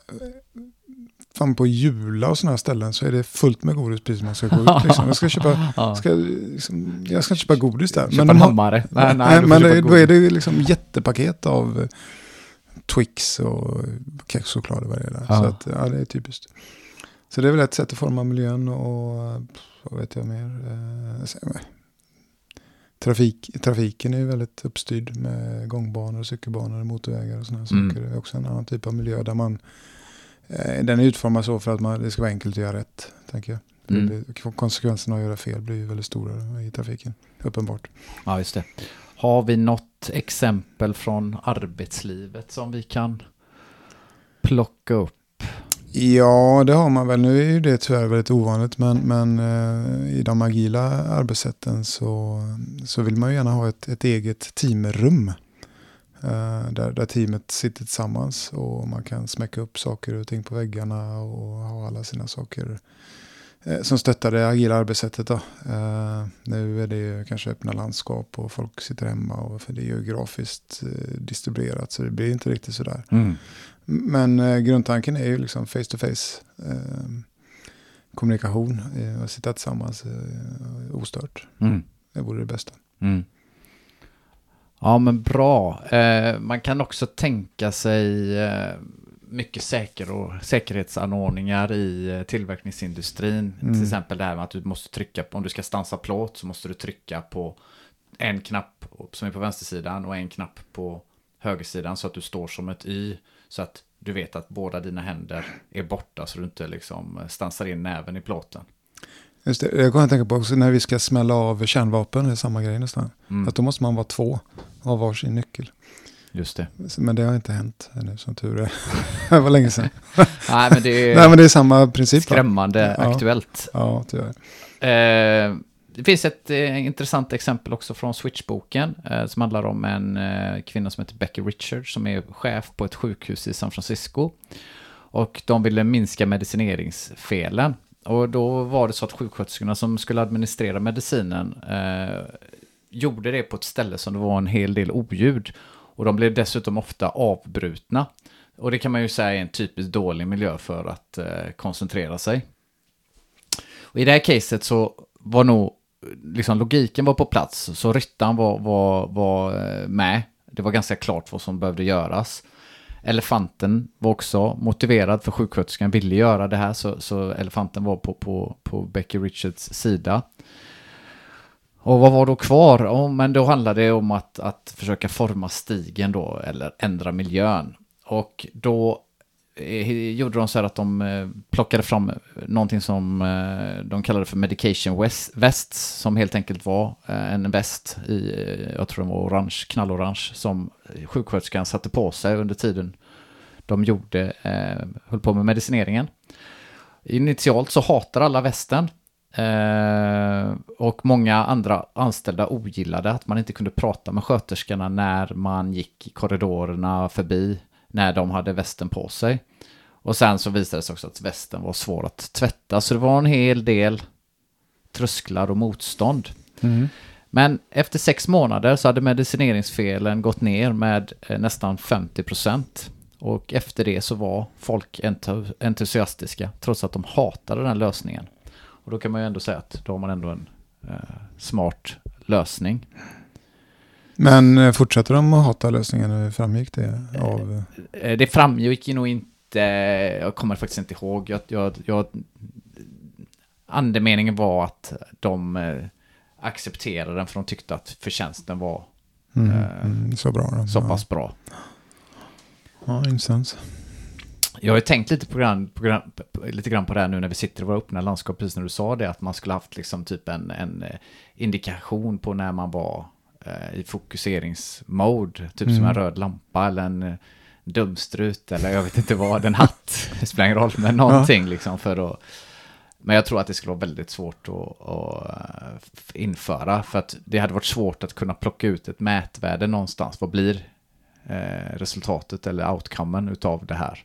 Speaker 2: fan på Jula och sådana här ställen så är det fullt med godis precis som man ska gå ut. Liksom. Jag, ska köpa, ska, liksom, jag ska köpa godis där.
Speaker 1: Köpa en
Speaker 2: de har-
Speaker 1: hammare.
Speaker 2: Nej,
Speaker 1: Nej,
Speaker 2: men det, då är det liksom jättepaket av eh, Twix och kexchoklad och vad det är.
Speaker 1: Ja.
Speaker 2: Så att, ja, det är typiskt. Så det är väl ett sätt att forma miljön och vad vet jag mer. Eh, trafik, trafiken är ju väldigt uppstyrd med gångbanor, cykelbanor, motorvägar och sådana
Speaker 1: Mm.
Speaker 2: saker. Det är också en annan typ av miljö där man den är utformad så för att man, det ska vara enkelt att göra rätt, tänker jag.
Speaker 1: Mm.
Speaker 2: blir- Konsekvenserna av att göra fel blir ju väldigt stora i trafiken, uppenbart.
Speaker 1: Ja, just det. Har vi något exempel från arbetslivet som vi kan plocka upp?
Speaker 2: Ja, det har man väl. Nu är ju det tyvärr väldigt ovanligt, men, men eh, i de agila arbetssätten så, så vill man ju gärna ha ett, ett eget teamrum. Eh, där, där teamet sitter tillsammans och man kan smäcka upp saker och ting på väggarna och ha alla sina saker eh, som stöttar det agila arbetssättet. Då. Eh, nu är det ju kanske öppna landskap och folk sitter hemma och för det är geografiskt distribuerat så det blir inte riktigt sådär. Men eh, grundtanken är ju liksom face to face kommunikation. Att sitta tillsammans ostört.
Speaker 1: Mm.
Speaker 2: Det vore det bästa.
Speaker 1: Mm. Ja, men bra. Eh, man kan också tänka sig eh, mycket säker och säkerhetsanordningar i eh, tillverkningsindustrin.
Speaker 2: Mm.
Speaker 1: Till exempel det här med att du måste trycka på, om du ska stansa plåt så måste du trycka på en knapp som är på vänstersidan och en knapp på högersidan så att du står som ett Y. Så att du vet att båda dina händer är borta så du inte liksom stansar in näven i plåten.
Speaker 2: Just det, jag kan tänka på också när vi ska smälla av kärnvapen, det är samma grej nästan.
Speaker 1: Mm.
Speaker 2: Att då måste man vara två och ha varsin nyckel.
Speaker 1: Just det.
Speaker 2: Men det har inte hänt ännu som tur är. det var länge sedan.
Speaker 1: Nej, men det är
Speaker 2: Nej men det är samma princip va?
Speaker 1: skrämmande
Speaker 2: Ja.
Speaker 1: aktuellt.
Speaker 2: Ja, tyvärr.
Speaker 1: Eh, det finns ett eh, intressant exempel också från Switchboken eh, som handlar om en eh, kvinna som heter Becky Richards som är chef på ett sjukhus i San Francisco. Och de ville minska medicineringsfelen. Och då var det så att sjuksköterskorna som skulle administrera medicinen eh, gjorde det på ett ställe som det var en hel del oljud. Och de blev dessutom ofta avbrutna. Och det kan man ju säga är en typiskt dålig miljö för att eh, koncentrera sig. Och I det här caset så var nog liksom logiken var på plats, så ryttaren var, var, var eh, med. Det var ganska klart vad som behövde göras. Elefanten var också motiverad för sjuksköterskan ville göra det här, så, så elefanten var på, på, på Becky Richards sida. Och vad var då kvar? Oh, men då handlade det om att, att försöka forma stigen då, eller ändra miljön. Och då Eh, gjorde de så här att de eh, plockade fram eh, någonting som de kallade för medication west, vests, som helt enkelt var en väst i, jag tror den var orange, knallorange, som sjuksköterskan satte på sig under tiden de gjorde, höll på med medicineringen. Initialt så hatar alla västen. Och många andra anställda ogillade att man inte kunde prata med sköterskorna när man gick i korridorerna förbi när de hade västen på sig. Och sen så visade det sig också att västen var svår att tvätta, så det var en hel del trösklar och motstånd.
Speaker 2: Mm.
Speaker 1: Men efter sex månader så hade medicineringsfelen gått ner med eh, nästan 50 procent. Och efter det så var folk entu- entusiastiska, trots att de hatade den lösningen. Och då kan man ju ändå säga att då har man ändå en eh, smart lösning.
Speaker 2: Men eh, fortsätter de att hata lösningen? Hur framgick det av...
Speaker 1: Eh, Det framgick nog inte, jag kommer faktiskt inte ihåg, jag, jag, jag, andemeningen var att de eh, accepterade den för de tyckte att förtjänsten var
Speaker 2: Mm,
Speaker 1: Eh,
Speaker 2: mm, så bra då.
Speaker 1: så pass bra.
Speaker 2: Ja, ja intressant.
Speaker 1: Jag har ju tänkt lite, på grann, på grann, lite grann på det här nu när vi sitter i våra öppna landskap, precis när du sa det, att man skulle haft liksom typ en, en eh, indikation på när man var eh, i fokuseringsmode, typ som
Speaker 2: Mm.
Speaker 1: en röd lampa eller en eh, dumstrut eller jag vet inte vad, en hatt, det spelar ingen roll, men någonting liksom för att men jag tror att det skulle vara väldigt svårt att, att eh, införa, för att det hade varit svårt att kunna plocka ut ett mätvärde någonstans. Vad blir eh, resultatet eller outcomen utav det här?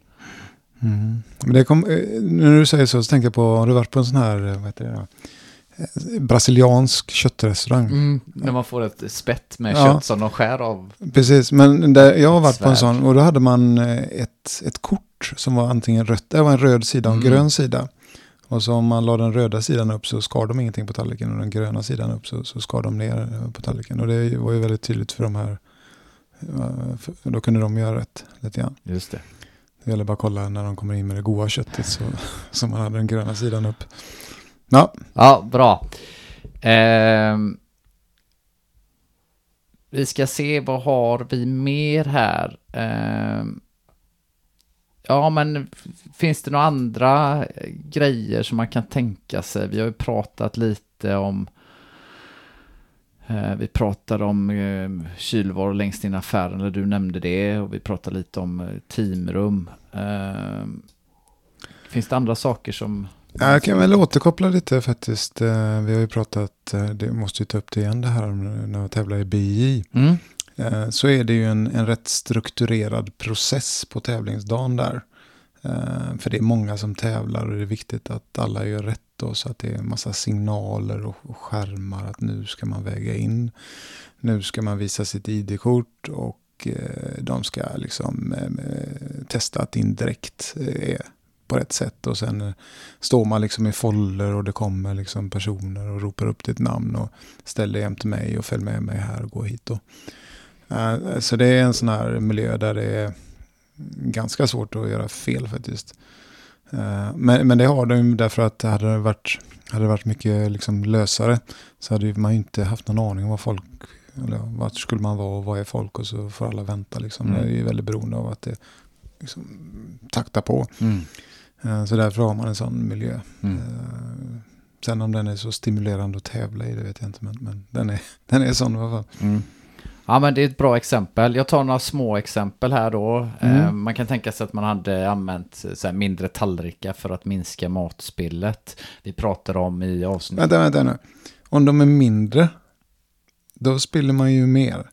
Speaker 2: Mm. Men det kom, eh, när du säger så så tänker jag på, har du varit på en sån här, eh, vad heter det då? Brasiliansk köttrestaurang.
Speaker 1: När man får ett spett med
Speaker 2: Ja.
Speaker 1: kött som de skär av.
Speaker 2: Precis, men där, jag har varit på en
Speaker 1: Svärd.
Speaker 2: sån och då hade man eh, ett, ett kort som var antingen rött, det var en röd sida och en
Speaker 1: Mm.
Speaker 2: grön sida. Och så om man la den röda sidan upp så skar de ingenting på tallriken och den gröna sidan upp så, så skar de ner eh, på tallriken. Och det var ju väldigt tydligt för de här, eh, för då kunde de göra rätt lite grann.
Speaker 1: Just det.
Speaker 2: Det gäller bara att kolla när de kommer in med det goda köttet så, så man hade den gröna sidan upp. Ja,
Speaker 1: Ja, bra. Eh, vi ska se, vad har vi mer här? Eh, ja, men finns det några andra grejer som man kan tänka sig? Vi har ju pratat lite om eh, vi pratade om eh, kylvaror längst in i affären, eller du nämnde det, och vi pratade lite om eh, teamrum. Ehm, finns det andra saker som...
Speaker 2: Jag kan väl återkoppla lite faktiskt. Eh, Vi har ju pratat, eh, det måste ju ta upp det igen det här om när jag tävlar i BI.
Speaker 1: Mm.
Speaker 2: Eh, Så är det ju en, en rätt strukturerad process på tävlingsdagen där. Eh, För det är många som tävlar och det är viktigt att alla gör rätt då, så att det är en massa signaler och skärmar att nu ska man väga in. Nu ska man visa sitt ID-kort och eh, de ska liksom eh, testa att din direkt är på rätt sätt. Och sen eh, står man liksom i foller och det kommer liksom personer och ropar upp ditt namn och ställer jämte mig och följ med mig här och gå hit. Då. Eh, Så det är en sån här miljö där det är ganska svårt att göra fel faktiskt. Eh, Men, men det har de därför att det hade varit, hade det varit mycket liksom lösare så hade man ju inte haft någon aning om vad folk, eller vart skulle man vara och vad är folk och så får alla vänta liksom.
Speaker 1: Mm.
Speaker 2: Det är ju väldigt beroende av att det liksom taktar på.
Speaker 1: Mm.
Speaker 2: Eh, Så därför har man en sån miljö.
Speaker 1: Mm.
Speaker 2: Eh, Sen om den är så stimulerande att tävla i det vet jag inte. Men, men den, är, den är sån i alla fall.
Speaker 1: Mm. Ja, men det är ett bra exempel. Jag tar några små exempel här då.
Speaker 2: Mm.
Speaker 1: Eh, man kan tänka sig att man hade använt så mindre tallrikar för att minska matspillet. Vi pratade om i avsnitt...
Speaker 2: Vänta, vänta nu. Om de är mindre, då spiller man ju mer.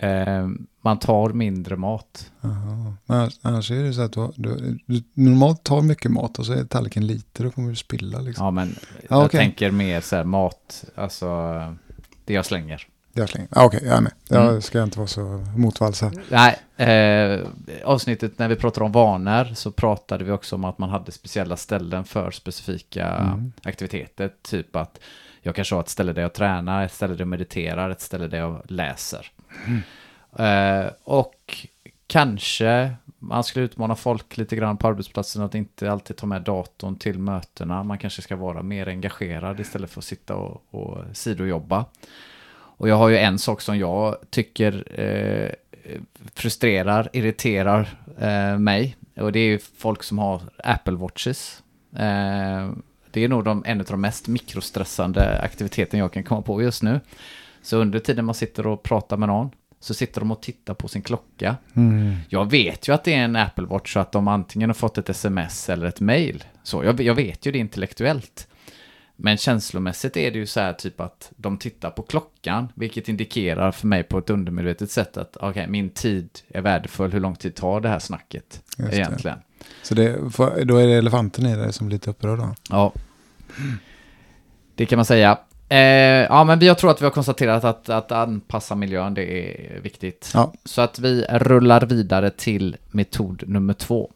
Speaker 1: Eh, man tar mindre mat.
Speaker 2: Jaha. Men annars- är det så att du, du, du normalt tar mycket mat och så är tallriken lite, då kommer du spilla liksom.
Speaker 1: Ja, men
Speaker 2: Ja,
Speaker 1: jag
Speaker 2: okej.
Speaker 1: tänker mer så här mat, alltså det jag slänger.
Speaker 2: Jag slänger. Ah, Okej, jag är med. Jag
Speaker 1: Mm.
Speaker 2: ska inte vara så motvalls här.
Speaker 1: Nej, eh, avsnittet när vi pratade om vanor så pratade vi också om att man hade speciella ställen för specifika
Speaker 2: Mm.
Speaker 1: aktiviteter. Typ att jag kanske har ett ställe där jag tränar, ett ställe där jag mediterar, ett ställe där jag läser. Eh, och kanske man skulle utmana folk lite grann på arbetsplatsen att inte alltid ta med datorn till mötena. Man kanske ska vara mer engagerad istället för att sitta och, och sidojobba. Och jag har ju en sak som jag tycker eh, frustrerar, irriterar eh, mig. Och det är ju folk som har Apple Watches. Eh, det är nog de, en av de mest mikrostressande aktiviteterna jag kan komma på just nu. Så under tiden man sitter och pratar med någon så sitter de och tittar på sin klocka.
Speaker 2: Mm.
Speaker 1: Jag vet ju att det är en Apple Watch så att de antingen har fått ett sms eller ett mail. Så jag, jag vet ju det intellektuellt. Men känslomässigt är det ju så här typ att de tittar på klockan, vilket indikerar för mig på ett undermedvetet sätt att okej, min tid är värdefull, hur lång tid tar det här snacket
Speaker 2: Just det.
Speaker 1: egentligen?
Speaker 2: Så det, då är det elefanten i det som blir lite upprörd då?
Speaker 1: Ja, det kan man säga. Eh, ja, men jag tror att vi har konstaterat att, att anpassa miljön, det är viktigt.
Speaker 2: Ja.
Speaker 1: Så att vi rullar vidare till metod nummer två.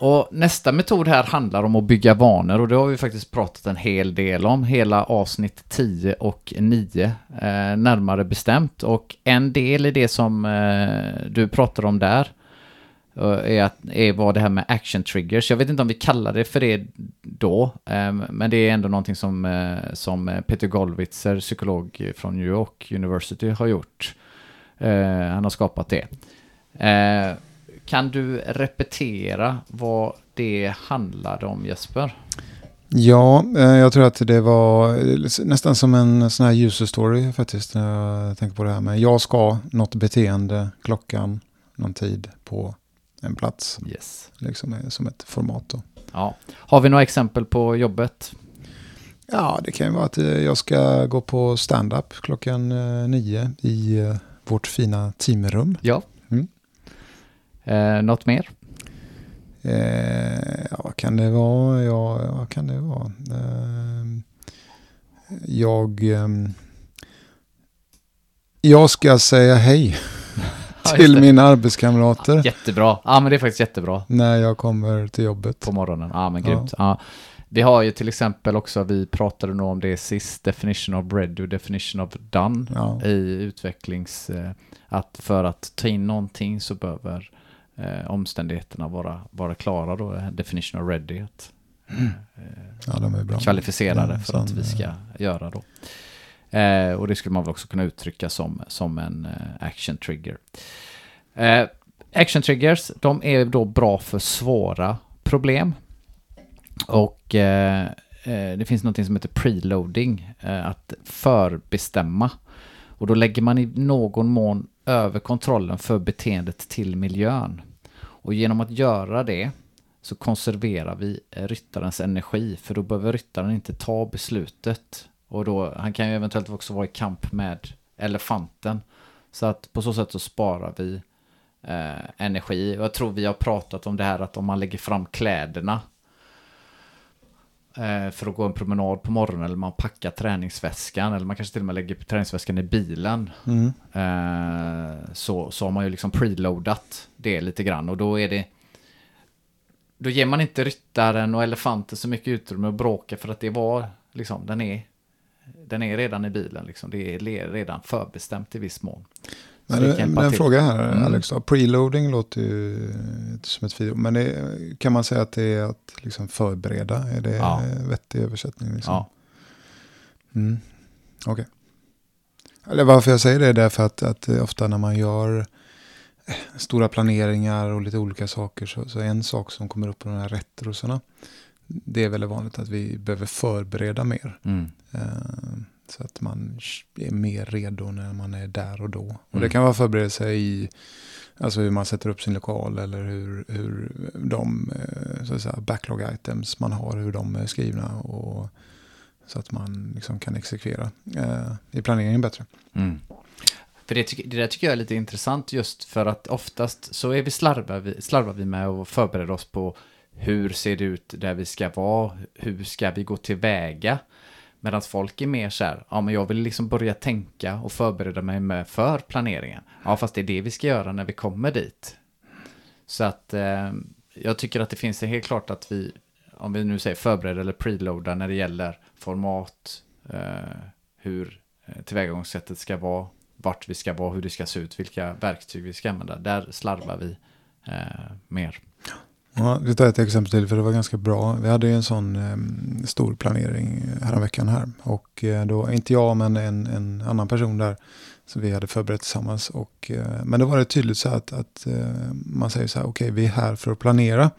Speaker 1: Och nästa metod här handlar om att bygga vanor och det har vi faktiskt pratat en hel del om. Hela avsnitt 10 och 9 eh, närmare bestämt. Och en del i det som eh, du pratar om där eh, är, att, är vad det här med action triggers. Jag vet inte om vi kallar det för det då, eh, men det är ändå någonting som, eh, som Peter Gollwitzer, psykolog från New York University, har gjort. Eh, han har skapat det. Eh, kan du repetera vad det handlade om Jesper?
Speaker 2: Ja, jag tror att det var nästan som en sån här user story faktiskt. När jag tänker på det här med jag ska, något beteende, klockan, någon tid på en plats.
Speaker 1: Yes.
Speaker 2: Liksom som ett format då.
Speaker 1: Ja. Har vi några exempel på jobbet?
Speaker 2: Ja, det kan ju vara att eh, jag ska gå på stand-up klockan eh, nio i eh, vårt fina teamrum.
Speaker 1: Ja.
Speaker 2: Mm.
Speaker 1: Eh, något mer?
Speaker 2: Eh, ja, vad kan det vara? Ja, vad kan det vara? Eh, jag, ehm, jag ska säga hej till mina arbetskamrater
Speaker 1: Jättebra. Ja, men det är faktiskt jättebra.
Speaker 2: när jag kommer till jobbbbet.
Speaker 1: På morgonen. Ja, men grymt. Ja. Vi har ju till exempel också, vi pratade nog om det sist, definition of ready och definition of done
Speaker 2: Ja.
Speaker 1: i utvecklings... Eh, att för att ta in någonting så behöver eh, omständigheterna vara, vara klara då, eh, definition of ready. Att, eh,
Speaker 2: ja, de är bra.
Speaker 1: kvalificerade
Speaker 2: Ja,
Speaker 1: för att vi ska
Speaker 2: eh,
Speaker 1: göra då. Eh, och det skulle man väl också kunna uttrycka som, som en eh, action trigger. Eh, action triggers, de är då bra för svåra problem. Och eh, eh det finns något som heter preloading, eh, att förbestämma. Och då lägger man i någon mån över kontrollen för beteendet till miljön. Och genom att göra det så konserverar vi ryttarens energi, för då behöver ryttaren inte ta beslutet. Och då, han kan ju eventuellt också vara i kamp med elefanten. Så att på så sätt så sparar vi eh, energi. Och jag tror vi har pratat om det här att om man lägger fram kläderna eh, för att gå en promenad på morgonen eller man packar träningsväskan eller man kanske till och med lägger träningsväskan i bilen.
Speaker 2: Mm.
Speaker 1: Eh, så, så har man ju liksom preloadat det lite grann och då är det då ger man inte ryttaren och elefanten så mycket utrymme att bråka för att det var liksom, den är den är redan i bilen liksom. Det är redan förbestämt i viss mån.
Speaker 2: Men det, men en fråga här, mm. Alex. Då. Preloading låter ju som ett fint Men det, kan man säga att det är att liksom förbereda? Är det ja. vettig översättning? Liksom? Ja. Mm. Okej. Okay. Eller varför jag säger det är därför att, att ofta när man gör eh, stora planeringar och lite olika saker så, så en sak som kommer upp på de här retrosarna det är väldigt vanligt att vi behöver förbereda mer. Mm. Uh, så att man är mer redo när man är där och då. Mm. Och det kan vara förberedelse i alltså hur man sätter upp sin lokal eller hur, hur de eh, så att säga, backlog items man har, hur de är skrivna. Och, så att man liksom kan exekvera uh, i planeringen bättre. Mm.
Speaker 1: För det, det där tycker jag är lite intressant just för att oftast så är vi slarvar vi, slarvar vi med att förbereda oss på hur ser det ut där vi ska vara? Hur ska vi gå tillväga? Medan folk är mer så här, ja men jag vill liksom börja tänka och förbereda mig med för planeringen. Ja fast det är det vi ska göra när vi kommer dit. Så att eh, jag tycker att det finns helt klart att vi, om vi nu säger förbereda eller preloada när det gäller format, eh, hur eh, tillvägagångssättet ska vara, vart vi ska vara, hur det ska se ut, vilka verktyg vi ska använda. Där slarvar vi eh, mer.
Speaker 2: Ja, vi tar ett exempel till för det var ganska bra. Vi hade ju en sån eh, stor planering häromveckan här. Och eh, då, inte jag men en, en annan person där. som vi hade förberett tillsammans. Och, eh, men det var det tydligt så att, att eh, man säger så här, okej okay, vi är här för att planera.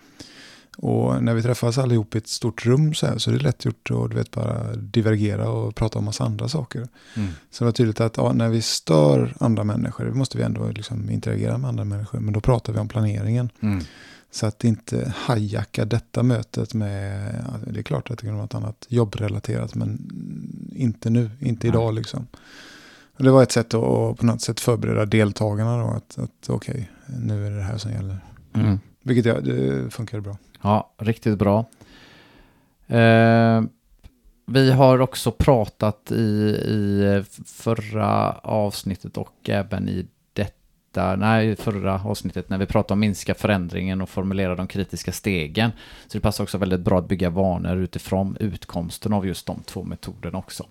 Speaker 2: Och när vi träffas allihop i ett stort rum så, här, så är det lätt gjort att du vet, bara divergera och prata om massa andra saker. Mm. Så det var tydligt att ja, när vi stör andra människor, då måste vi ändå liksom interagera med andra människor, men då pratar vi om planeringen. Mm. Så att inte hajacka detta mötet med, det är klart att det kan vara ett annat jobbrelaterat, men inte nu, inte idag ja. liksom. Och det var ett sätt att på något sätt förbereda deltagarna då, att, att okej, okay, nu är det det här som gäller. Mm. Vilket ja, det funkar bra.
Speaker 1: Ja, riktigt bra. Eh, vi har också pratat i, i förra avsnittet och även i detta, nej, förra avsnittet när vi pratade om minska förändringen och formulera de kritiska stegen. Så det passar också väldigt bra att bygga vanor utifrån utkomsten av just de två metoderna också.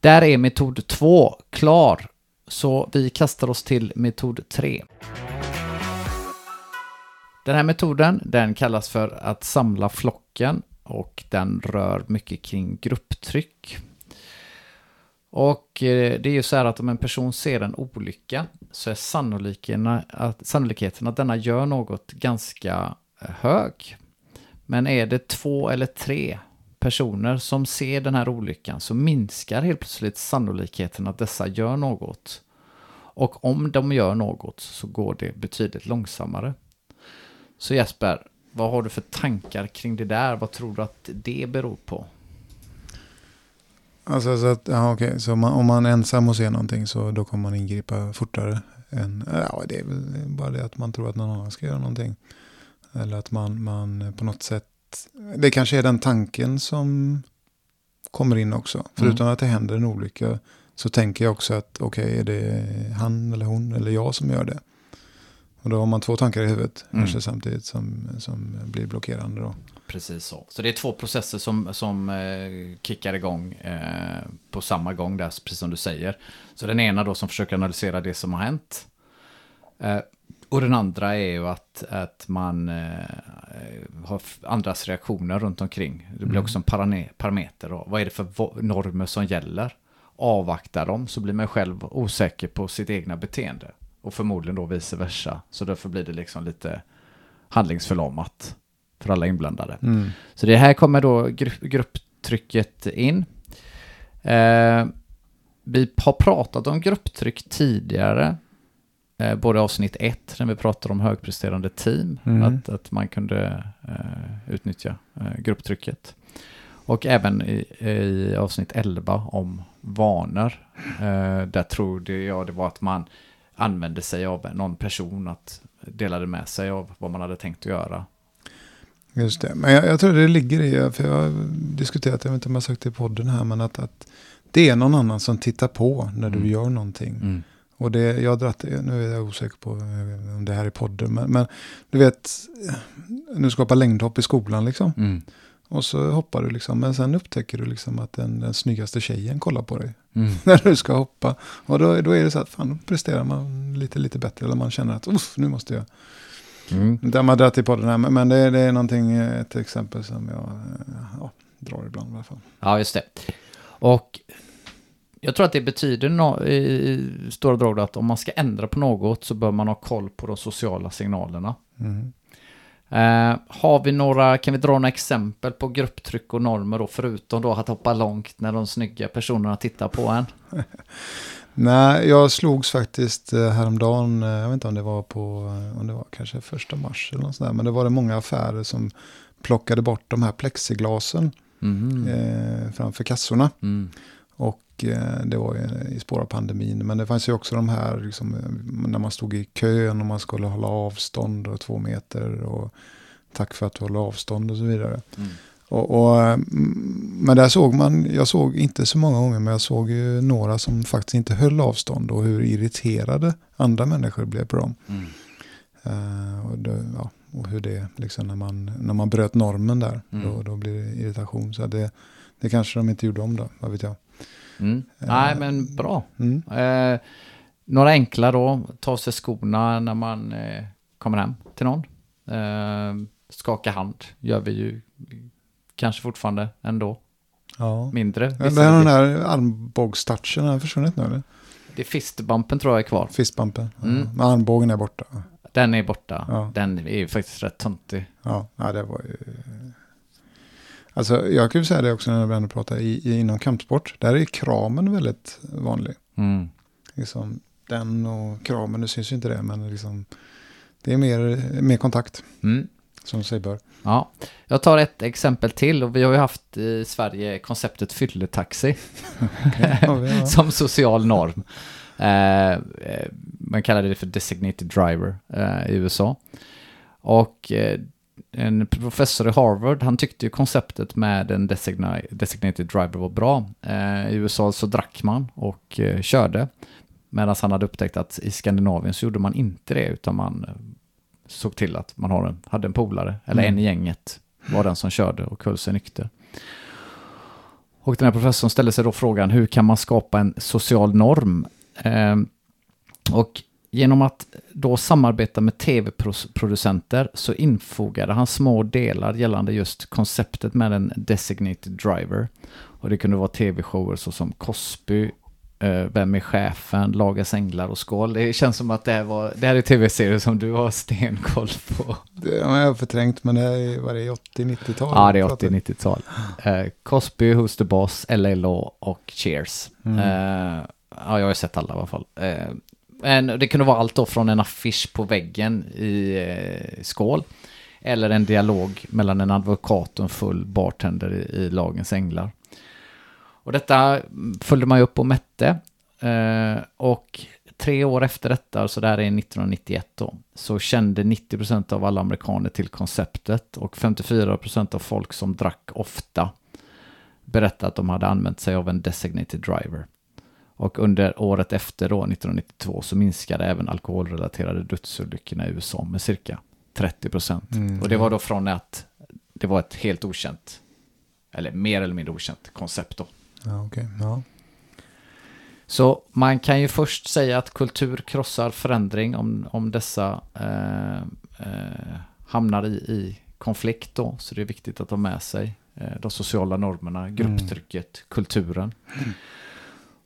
Speaker 1: Där är metod två klar, så vi kastar oss till metod tre. Den här metoden, den kallas för att samla flocken och den rör mycket kring grupptryck. Och eh, det är ju så här att om en person ser en olycka så är sannolikheten att, sannolikheten att denna gör något ganska eh, hög. Men är det två eller tre personer som ser den här olyckan så minskar helt plötsligt sannolikheten att dessa gör något. Och om de gör något så går det betydligt långsammare. Så Jesper, vad har du för tankar kring det där? Vad tror du att det beror på?
Speaker 2: Alltså så att, ja, okej, så man, om man är ensam och ser någonting så då kommer man ingripa fortare. Än, ja, det är väl bara det att man tror att någon annan ska göra någonting. Eller att man, man på något sätt, det kanske är den tanken som kommer in också. Mm. Förutom att det händer en olycka så tänker jag också att okej, okay, är det han eller hon eller jag som gör det? Och då har man två tankar i huvudet mm. kanske samtidigt som, som blir blockerande då.
Speaker 1: Precis så. Så det är två processer som, som eh, kickar igång eh, på samma gång där, precis som du säger. Så den ena då som försöker analysera det som har hänt. Eh, och den andra är ju att, att man eh, har andras reaktioner runt omkring. Det blir mm. också en parameter. Då. Vad är det för normer som gäller? avvaktar dem så blir man själv osäker på sitt egna beteende. Och förmodligen då vice versa. Så därför blir det liksom lite handlingsförlamat för alla inblandade.
Speaker 2: Mm.
Speaker 1: Så det här kommer då gru- grupptrycket in. Eh, vi har pratat om grupptryck tidigare. Eh, både avsnitt ett, när vi pratade om högpresterande team.
Speaker 2: Mm.
Speaker 1: Att, att man kunde eh, utnyttja eh, grupptrycket. Och även i, i avsnitt 11 om vanor. Eh, där tror jag det var att man använde sig av någon person att delade med sig av vad man hade tänkt att göra.
Speaker 2: Just det. Men jag, jag tror det ligger i, för jag har diskuterat, jag vet inte om jag har sagt det i podden här, men att, att det är någon annan som tittar på när du
Speaker 1: Mm.
Speaker 2: gör någonting. Och det, jag dratt, nu är jag osäker på eh, om det här är podden, men, men du vet, nu skapar längdhopp i skolan liksom.
Speaker 1: Mm.
Speaker 2: Och så hoppar du liksom, men sen upptäcker du liksom att den, den snyggaste tjejen kollar på dig
Speaker 1: Mm.
Speaker 2: när du ska hoppa. Och då, då är det så att fan, då presterar man lite, lite bättre, eller man känner att nu måste jag.
Speaker 1: Mm.
Speaker 2: Det har man dragit i podden här, men, det, det är någonting, ett exempel som jag eh, ja, drar ibland i alla fall.
Speaker 1: Ja, just det. Och jag tror att det betyder no- i stora drag att om man ska ändra på något så bör man ha koll på de sociala signalerna.
Speaker 2: Mm.
Speaker 1: Eh, har vi några, kan vi dra några exempel på grupptryck och normer då, förutom då att hoppa långt när de snygga personerna tittar på en?
Speaker 2: Nej, jag slogs faktiskt eh, häromdagen, eh, jag vet inte om det var på, eh, om det var kanske första mars eller något sånt där, men det var det många affärer som plockade bort de här plexiglasen
Speaker 1: Mhm.
Speaker 2: eh, framför kassorna.
Speaker 1: Mm.
Speaker 2: Och eh, det var ju i spår av pandemin. Men det fanns ju också de här liksom, när man stod i kön och man skulle hålla avstånd och två meter. Och tack för att du håller avstånd och så vidare.
Speaker 1: Mm.
Speaker 2: Och, och, eh, men där såg man, jag såg inte så många gånger, men jag såg ju några som faktiskt inte höll avstånd och hur irriterade andra människor blev på dem.
Speaker 1: Mm.
Speaker 2: Eh, och, det, ja, och hur det, liksom när man, när man bröt normen där,
Speaker 1: Mm.
Speaker 2: då, då blir det irritation. Så det, det kanske de inte gjorde om då, vad vet jag.
Speaker 1: Mm. Nej, men bra. Eh, några enkla då, ta av sig skorna när man kommer hem till någon. Skaka hand gör vi ju kanske fortfarande ändå.
Speaker 2: Ja.
Speaker 1: Mindre.
Speaker 2: Men den här armbågstouchen har försvunnit nu eller?
Speaker 1: Det är fistbumpen tror jag är kvar.
Speaker 2: Fistbumpen. Ja.
Speaker 1: Mm.
Speaker 2: Men armbågen är borta.
Speaker 1: Den är borta.
Speaker 2: Ja.
Speaker 1: Den är ju faktiskt rätt töntig.
Speaker 2: Ja, ja det var ju... Alltså jag kan ju säga det också när vi ändå pratar i, i, inom kampsport. Där är kramen väldigt vanlig.
Speaker 1: Mm.
Speaker 2: Liksom den och kramen, nu syns ju inte det, men liksom, det är mer, mer kontakt
Speaker 1: Mm.
Speaker 2: Som sig bör.
Speaker 1: Ja, jag tar ett exempel till och vi har ju haft i Sverige konceptet fylletaxi
Speaker 2: Ja, vi har-
Speaker 1: som social norm. Eh, eh, man kallar det för designated driver eh, i USA. Och eh, en professor i Harvard, han tyckte ju konceptet med en designa- designated driver var bra. I USA så drack man och körde. Medan han hade upptäckt att i Skandinavien så gjorde man inte det, utan man såg till att man har en, hade en polare, eller
Speaker 2: Mm.
Speaker 1: en i gänget var den som körde och höll sig nykter. Och den här professorn ställde sig då frågan, hur kan man skapa en social norm? Ehm, och genom att då samarbeta med tv-producenter så infogade han små delar gällande just konceptet med en designated driver. Och det kunde vara tv-shower såsom Cosby, eh, Vem är chefen, Lagas änglar och Skål. Det känns som att det här, var, det här är tv-serier som du har stenkoll på.
Speaker 2: Det har jag förträngt, men det är, vad är det 80-90-tal?
Speaker 1: Ja, det är 80-90-tal. Eh, Cosby, Who's the Boss, Law och Cheers.
Speaker 2: Mm.
Speaker 1: Eh, ja, jag har sett alla i alla fall. Eh, men det kunde vara allt då från en affisch på väggen i eh, Skål. Eller en dialog mellan en advokat och en full bartender i, i Lagens Änglar. Och detta följde man ju upp och mätte. Eh, och tre år efter detta, alltså det här är 1991 då, så kände 90% av alla amerikaner till konceptet och 54% av folk som drack ofta berättade att de hade använt sig av en designated driver. Och under året efter då, 1992, så minskade även alkoholrelaterade dödsolyckorna i USA med cirka 30%.
Speaker 2: Mm.
Speaker 1: Och det var då från att det var ett helt okänt, eller mer eller mindre okänt koncept då.
Speaker 2: Ja, okej. Ja.
Speaker 1: Så man kan ju först säga att kultur krossar förändring om, om dessa eh, eh, hamnar i, i konflikt då. Så det är viktigt att ha med sig eh, de sociala normerna, grupptrycket, kulturen.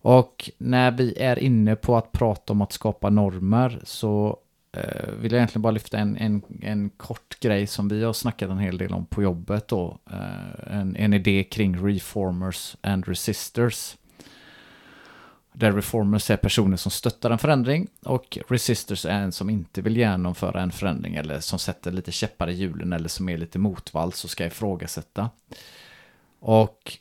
Speaker 1: Och när vi är inne på att prata om att skapa normer så Eh, vill jag egentligen bara lyfta en, en, en kort grej som vi har snackat en hel del om på jobbet då. Eh, en, en idé kring reformers and resistors. Där reformers är personer som stöttar en förändring och resistors är en som inte vill genomföra en förändring eller som sätter lite käppar i hjulen eller som är lite motvalls och ska ifrågasätta. Och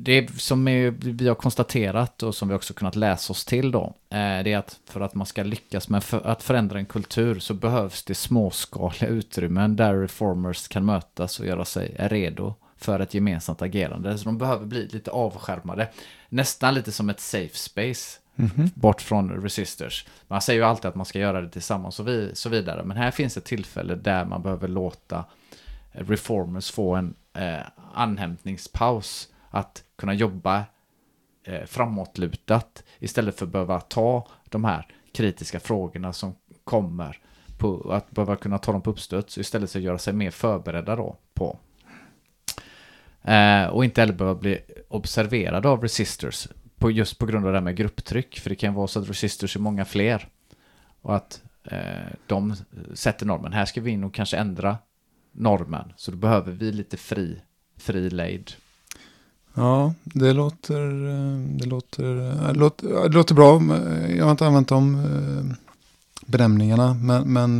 Speaker 1: det som är, vi har konstaterat och som vi också kunnat läsa oss till då, eh, det är att för att man ska lyckas med att förändra en kultur så behövs det småskaliga utrymmen där reformers kan mötas och göra sig redo för ett gemensamt agerande. Så de behöver bli lite avskärmade. Nästan lite som ett safe space. Mm -hmm. Bort från resistors. Man säger ju alltid att man ska göra det tillsammans och vi, så vidare. Men här finns ett tillfälle där man behöver låta reformers få en eh, anhämtningspaus. Att kunna jobba eh, framåtlutat istället för att behöva ta de här kritiska frågorna som kommer. På, att behöva kunna ta dem på uppstöts istället för att göra sig mer förberedda då på Eh, och inte heller behöva bli observerad av resistors. På, just på grund av det här med grupptryck. För det kan vara så att resistors är många fler. Och att eh, de sätter normen. Här ska vi in och kanske ändra normen. Så då behöver vi lite fri, fri lejd.
Speaker 2: Ja, det låter, eh, det låter, det låter, det låter bra. Jag har inte använt de eh, benämningarna. Men, men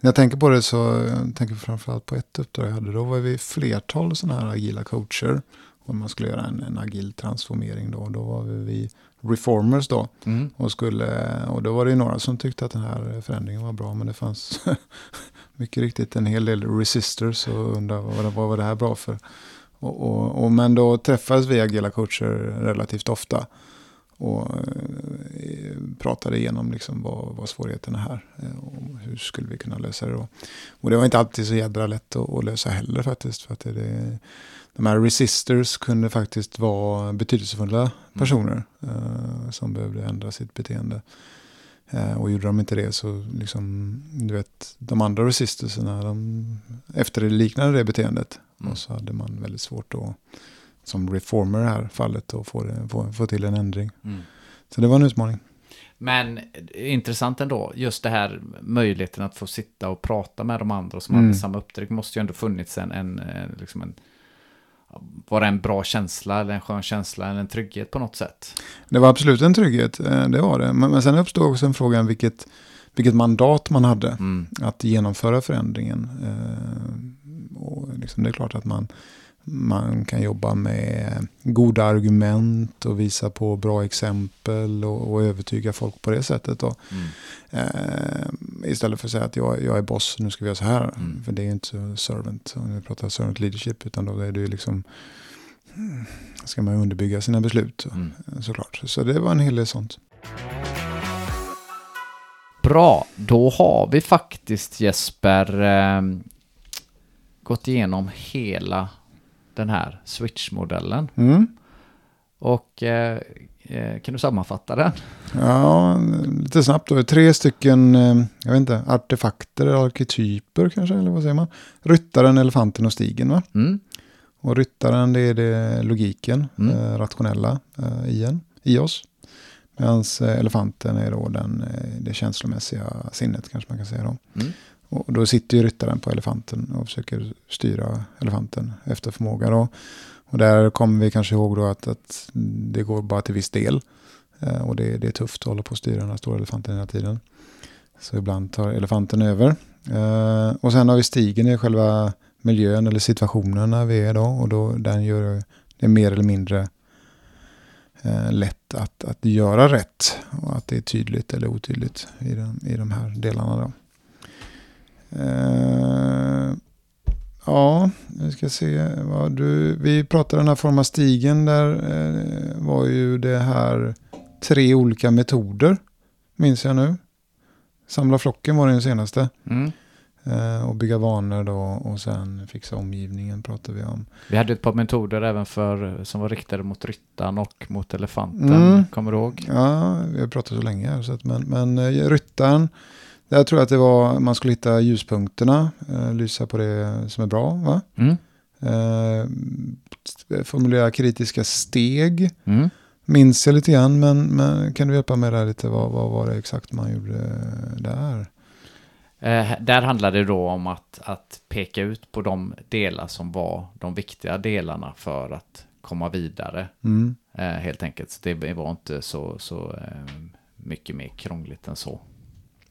Speaker 2: när jag tänker på det så jag tänker jag framförallt på ett uppdrag jag hade. Då var vi flertal sådana här agila coacher. Och man skulle göra en, en agil transformering då. Då var vi reformers då. Mm. Och, skulle, och då var det ju några som tyckte att den här förändringen var bra. Men det fanns mycket riktigt en hel del resistors och undrade vad, vad var det här bra för. Och, och, och, men då träffades vi agila coacher relativt ofta och eh, pratade igenom liksom vad, vad svårigheterna är här. Eh, och hur skulle vi kunna lösa det då. Och det var inte alltid så jädra lätt att, att lösa heller faktiskt. För att det, det, de här resistors kunde faktiskt vara betydelsefulla mm. personer mm. som behövde ändra sitt beteende. Och gjorde de inte det så, liksom, du vet, de andra resistorserna, de efterliknade det beteendet. Mm. Och så hade man väldigt svårt att som reformer i det här fallet och få, få, få till en ändring. Mm. Så det var en utmaning.
Speaker 1: Men intressant ändå, just det här möjligheten att få sitta och prata med de andra som mm. hade samma uppdrag måste ju ändå funnits en, en, liksom en var det en bra känsla eller en skön känsla eller en trygghet på något sätt?
Speaker 2: Det var absolut en trygghet, eh, det var det. Men, men sen uppstod också en fråga vilket, vilket mandat man hade mm. att genomföra förändringen. Eh, och liksom det är klart att man man kan jobba med goda argument och visa på bra exempel och, och övertyga folk på det sättet. Då. Mm. Eh, istället för att säga att jag, jag är boss, nu ska vi göra så här. Mm. För det är ju inte servant, om vi pratar servant leadership, utan då är det ju liksom ska man underbygga sina beslut mm. såklart. Så det var en hel del sånt.
Speaker 1: Bra, då har vi faktiskt Jesper eh, gått igenom hela den här switch-modellen. Mm. Och eh, eh, kan du sammanfatta den?
Speaker 2: Ja, lite snabbt då. Tre stycken, eh, jag vet inte, artefakter eller arketyper kanske, eller vad säger man? Ryttaren, elefanten och stigen va? Mm. Och ryttaren det är det logiken, mm. eh, rationella eh, i, en, i oss. Medan eh, elefanten är då den, det känslomässiga sinnet kanske man kan säga då. Mm. Och då sitter ju ryttaren på elefanten och försöker styra elefanten efter förmåga. Då. Och där kommer vi kanske ihåg då att, att det går bara till viss del. Eh, och det, det, är tufft att hålla på och styra den här stora elefanten hela tiden. Så ibland tar elefanten över. Eh, och sen har vi stigen i själva miljön eller situationen när vi är då. Och då den gör det mer eller mindre eh, lätt att, att göra rätt. Och att det är tydligt eller otydligt i, den, i de här delarna. Då. Uh, ja, vi ska se. Vad du, vi pratade den här forma stigen. Där uh, var ju det här tre olika metoder. Minns jag nu. Samla flocken var den senaste. Mm. Uh, och bygga vanor då och sen fixa omgivningen pratar vi om.
Speaker 1: Vi hade ett par metoder även för som var riktade mot ryttaren och mot elefanten. Mm. Kommer du ihåg?
Speaker 2: Ja, vi har pratat så länge här. Så att, men men ryttaren jag tror att det var, man skulle hitta ljuspunkterna, eh, lysa på det som är bra. Va? Mm. Eh, formulera kritiska steg. Mm. minns jag lite grann, men, men kan du hjälpa mig där lite? Vad, vad var det exakt man gjorde där?
Speaker 1: Eh, där handlade det då om att, att peka ut på de delar som var de viktiga delarna för att komma vidare.
Speaker 2: Mm.
Speaker 1: Eh, helt enkelt. Så det var inte så, så eh, mycket mer krångligt än så.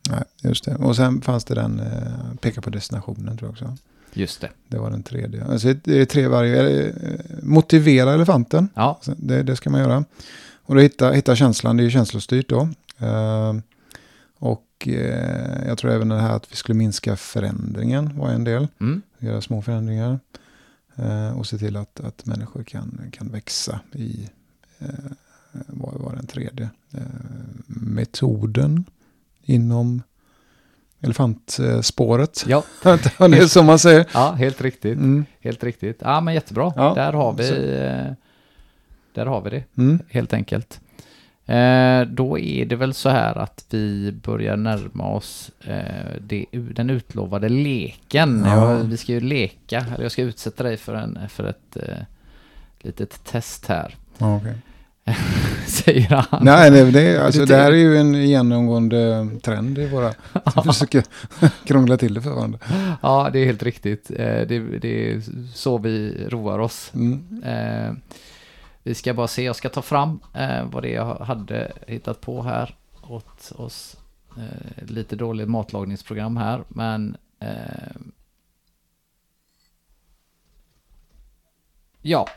Speaker 2: Nej, just det. Och sen fanns det den eh, peka på destinationen tror jag också.
Speaker 1: Just det.
Speaker 2: Det var den tredje. Alltså det är tre varje. Eh, motivera elefanten.
Speaker 1: Ja.
Speaker 2: Alltså, Det, det ska man göra. Och då hitta, hitta känslan, det är ju känslostyrt då. Eh, och eh, jag tror även det här att vi skulle minska förändringen var en del.
Speaker 1: Mm.
Speaker 2: Göra små förändringar. Eh, och se till att, att människor kan, kan växa i, eh, vad var den tredje? Eh, metoden inom elefantspåret.
Speaker 1: Ja.
Speaker 2: det är som man säger.
Speaker 1: ja, helt riktigt.
Speaker 2: Mm.
Speaker 1: Helt riktigt. Ja, men jättebra.
Speaker 2: Ja,
Speaker 1: Där har vi, eh, där har vi det,
Speaker 2: Mm.
Speaker 1: helt enkelt. Eh, då är det väl så här att vi börjar närma oss eh, det, den utlovade leken.
Speaker 2: Ja.
Speaker 1: Vi ska ju leka, eller jag ska utsätta dig för, en, för ett eh, litet test här,
Speaker 2: Ja, okej.
Speaker 1: säger han.
Speaker 2: Nej, det, det, alltså, det här är ju en genomgående trend i våra... Vi försöker krångla till det för varandra.
Speaker 1: Ja, det är helt riktigt. Eh, det, det är så vi roar oss.
Speaker 2: Mm.
Speaker 1: Eh, vi ska bara se, jag ska ta fram eh, vad det är jag hade hittat på här åt oss. Lite dåligt matlagningsprogram här, men ja,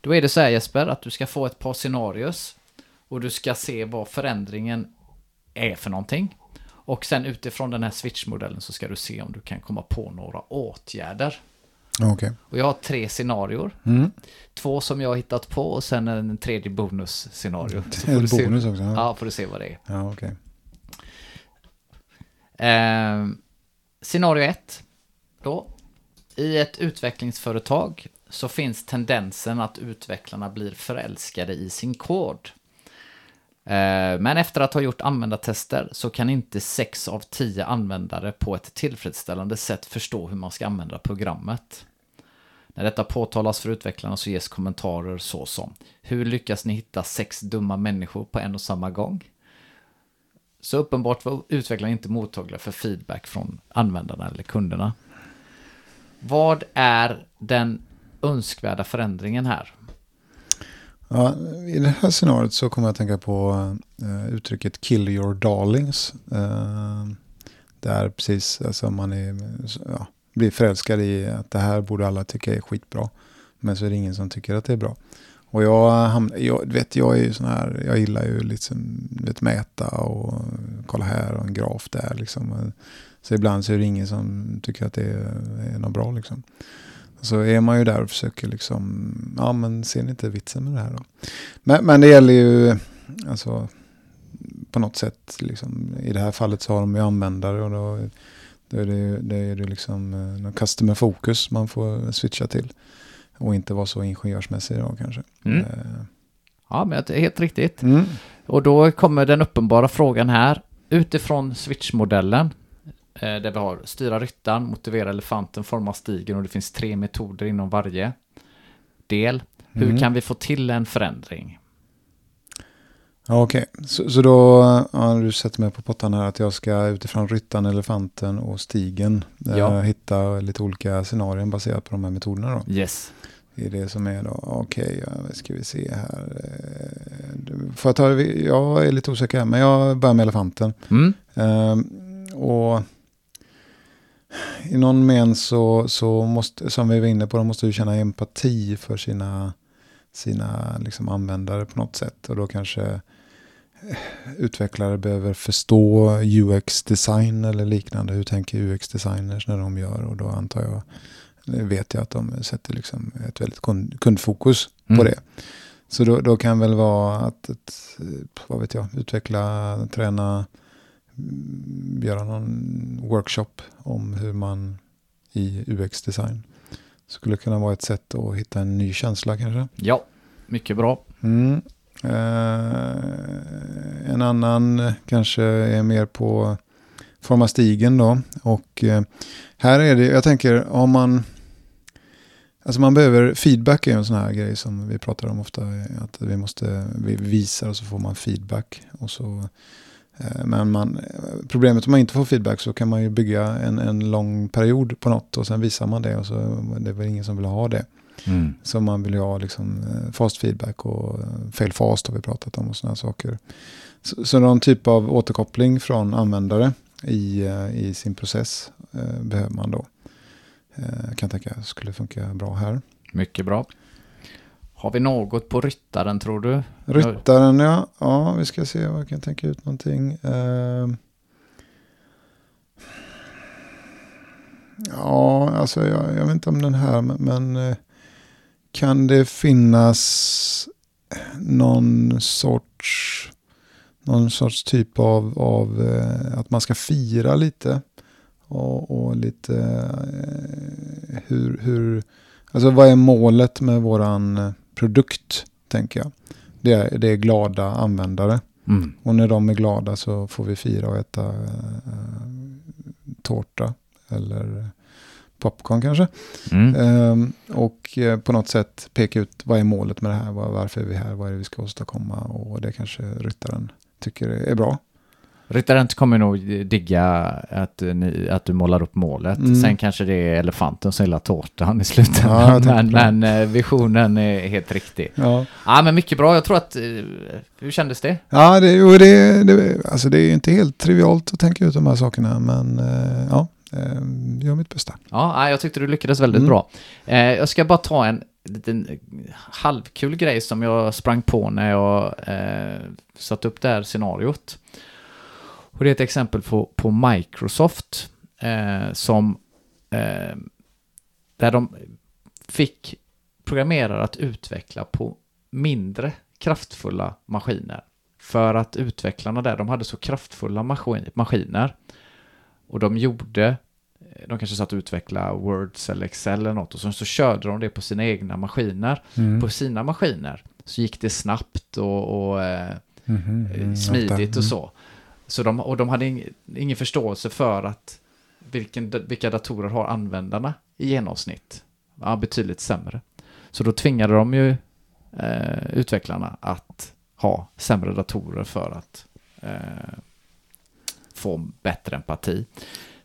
Speaker 1: då är det så här Jesper, att du ska få ett par scenarios och du ska se vad förändringen är för någonting. Och sen utifrån den här switch-modellen så ska du se om du kan komma på några åtgärder.
Speaker 2: Okej.
Speaker 1: Och jag har tre scenarior.
Speaker 2: Mm.
Speaker 1: Två som jag har hittat på och sen en tredje bonusscenario.
Speaker 2: En
Speaker 1: du se-
Speaker 2: bonus också. Ja,
Speaker 1: Ja, får du se vad det är.
Speaker 2: ja okej.
Speaker 1: Eh, scenario 1. Då. I ett utvecklingsföretag så finns tendensen att utvecklarna blir förälskade i sin kod. Eh, men efter att ha gjort användartester så kan inte 6 av 10 användare på ett tillfredsställande sätt förstå hur man ska använda programmet. När detta påtalas för utvecklarna så ges kommentarer såsom Hur lyckas ni hitta sex dumma människor på en och samma gång? Så uppenbart var utvecklarna inte mottagliga för feedback från användarna eller kunderna. Vad är den önskvärda förändringen här?
Speaker 2: Ja, I det här scenariot så kommer jag att tänka på eh, uttrycket kill your darlings. Eh, där precis alltså man är, ja, blir förälskad i att det här borde alla tycka är skitbra. Men så är det ingen som tycker att det är bra. Och jag, hamnar, jag du vet, jag är ju sån här, jag gillar ju liksom, du vet, mäta och kolla här och en graf där liksom. Så ibland så är det ingen som tycker att det är, är något bra liksom. Så är man ju där och försöker liksom, ja men ser ni inte vitsen med det här då? Men, men det gäller ju, alltså på något sätt, liksom, i det här fallet så har de ju användare och då, då är det, ju- det är det liksom eh, någon customer focus man får switcha till. Och inte vara så ingenjörsmässig då kanske.
Speaker 1: Mm.
Speaker 2: Eh,
Speaker 1: Ja, men det är helt riktigt.
Speaker 2: Mm.
Speaker 1: Och då kommer den uppenbara frågan här. Utifrån switch-modellen, där vi har styra ryttaren, motivera elefanten, forma stigen och det finns tre metoder inom varje del. Hur
Speaker 2: Mm.
Speaker 1: kan vi få till en förändring?
Speaker 2: Ja, Okej, så, så då har du sett mig på pottan här att jag ska utifrån ryttaren, elefanten och stigen eh,
Speaker 1: Ja.
Speaker 2: hitta lite olika scenarion baserat på de här metoderna då.
Speaker 1: Yes.
Speaker 2: Det är det som är då, okej, ja, vad ska vi se här. Eh, Får jag ta, jag är lite osäker här, men jag börjar med elefanten.
Speaker 1: Mm.
Speaker 2: Ehm, och i någon men så, så måste, som vi var inne på, de måste ju känna empati för sina, sina liksom användare på något sätt. Och då kanske eh, utvecklare behöver förstå UX-design eller liknande. Hur tänker UX-designers när de gör? Och då antar jag, vet jag att de sätter liksom ett väldigt kund, kundfokus på
Speaker 1: Mm.
Speaker 2: det. Så då, då kan väl vara att, att, eh, vad vet jag, utveckla, träna, göra någon workshop om hur man i UX-design skulle kunna vara ett sätt att hitta en ny känsla kanske.
Speaker 1: Ja, mycket bra.
Speaker 2: Mm. Eh, en annan kanske är mer på forma stigen då. Och eh, här är det, jag tänker om man, Alltså man behöver, feedback är en sån här grej som vi pratar om ofta. Att vi måste, vi visar och så får man feedback. Och så, men man, problemet om man inte får feedback så kan man ju bygga en, en lång period på något och sen visar man det och så det är väl ingen som vill ha det.
Speaker 1: Mm.
Speaker 2: Så man vill ju ha liksom eh, fast feedback och eh, fail fast har vi pratat om och sådana saker. Så, så någon typ av återkoppling från användare i, i sin process eh, behöver man då. Eh, kan tänka skulle funka bra här.
Speaker 1: Mycket bra. Har vi något på ryttaren tror du?
Speaker 2: Ryttaren ja. Ja, vi ska se om jag kan tänka ut någonting. Uh... ja, alltså jag, jag, vet inte om den här, men, men eh, kan det finnas någon sorts någon sorts typ av, av eh, att man ska fira lite. Och, och lite eh, hur, hur, alltså vad är målet med våran produkt, tänker jag. Det är, det är glada användare. Mm. Och när de är glada så får vi fira och äta äh, tårta eller popcorn kanske. Mm. Ehm, och eh, på något sätt peka ut vad är målet med det här, var, varför är vi här, vad är det vi ska åstadkomma och det kanske ryttaren tycker är bra.
Speaker 1: Ryttaren kommer nog digga att, ni, att du målar upp målet. Mm. Sen kanske det är elefanten som gillar tårtan i slutändan. Ja, men, men, eh, visionen är helt riktig. Ja. ja, men mycket bra. Jag tror att... Eh, hur kändes det?
Speaker 2: Ja, det, jo, det, det, alltså det är inte helt trivialt att tänka ut de här sakerna, men eh, ja, gör mitt bästa.
Speaker 1: Ja, jag tyckte du lyckades väldigt mm. bra. Jag ska bara ta en liten halvkul grej som jag sprang på när jag eh, satte upp det här scenariot. Och det är ett exempel på, på Microsoft eh, som eh, där de fick programmerare att utveckla på mindre kraftfulla maskiner. För att utvecklarna där, de hade så kraftfulla maskin, maskiner och de gjorde de kanske satt och utvecklade Words eller Excel eller något och så, så körde de det på sina egna maskiner. Mm. På sina maskiner så gick det snabbt och, och eh, mm -hmm. smidigt och så så de, och de hade ing, ingen förståelse för att vilken, vilka datorer har användarna i genomsnitt. Ja, betydligt sämre. Så då tvingade de ju eh, utvecklarna att ha sämre datorer för att eh, få bättre empati.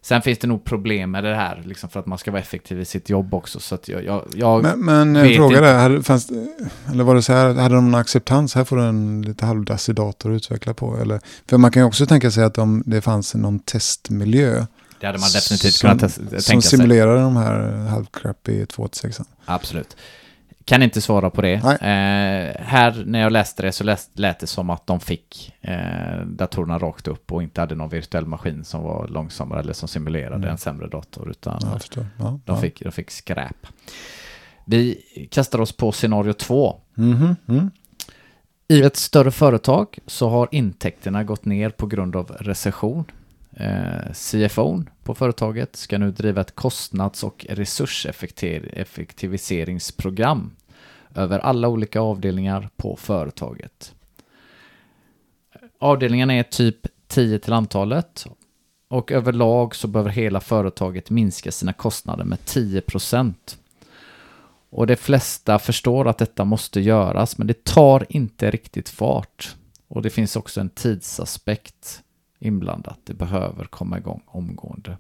Speaker 1: Sen finns det nog problem med det här, liksom för att man ska vara effektiv i sitt jobb också. Så jag, jag, jag
Speaker 2: men men en fråga där, hade, fanns, eller var det så här, hade de någon acceptans? Här får du en lite halvdassig dator att utveckla på. Eller, för man kan ju också tänka sig att om det fanns någon testmiljö.
Speaker 1: Det hade man definitivt som, kunnat tänka sig.
Speaker 2: Som simulerar de här halvcrappy 286.
Speaker 1: Absolut. Kan inte svara på det. Eh, här när jag läste det så läst, lät det som att de fick eh, datorerna rakt upp och inte hade någon virtuell maskin som var långsammare eller som simulerade mm. en sämre dator. Utan ja, ja, de, Fick, de fick skräp. Vi kastar oss på scenario två. Mm mm. I ett större företag så har intäkterna gått ner på grund av recession. Eh, CFO på företaget ska nu driva ett kostnads och resurseffektiviseringsprogram över alla olika avdelningar på företaget. Avdelningarna är typ 10 till antalet och överlag så behöver hela företaget minska sina kostnader med 10 Och de flesta förstår att detta måste göras men det tar inte riktigt fart. Och det finns också en tidsaspekt inblandat. Det behöver komma igång omgående.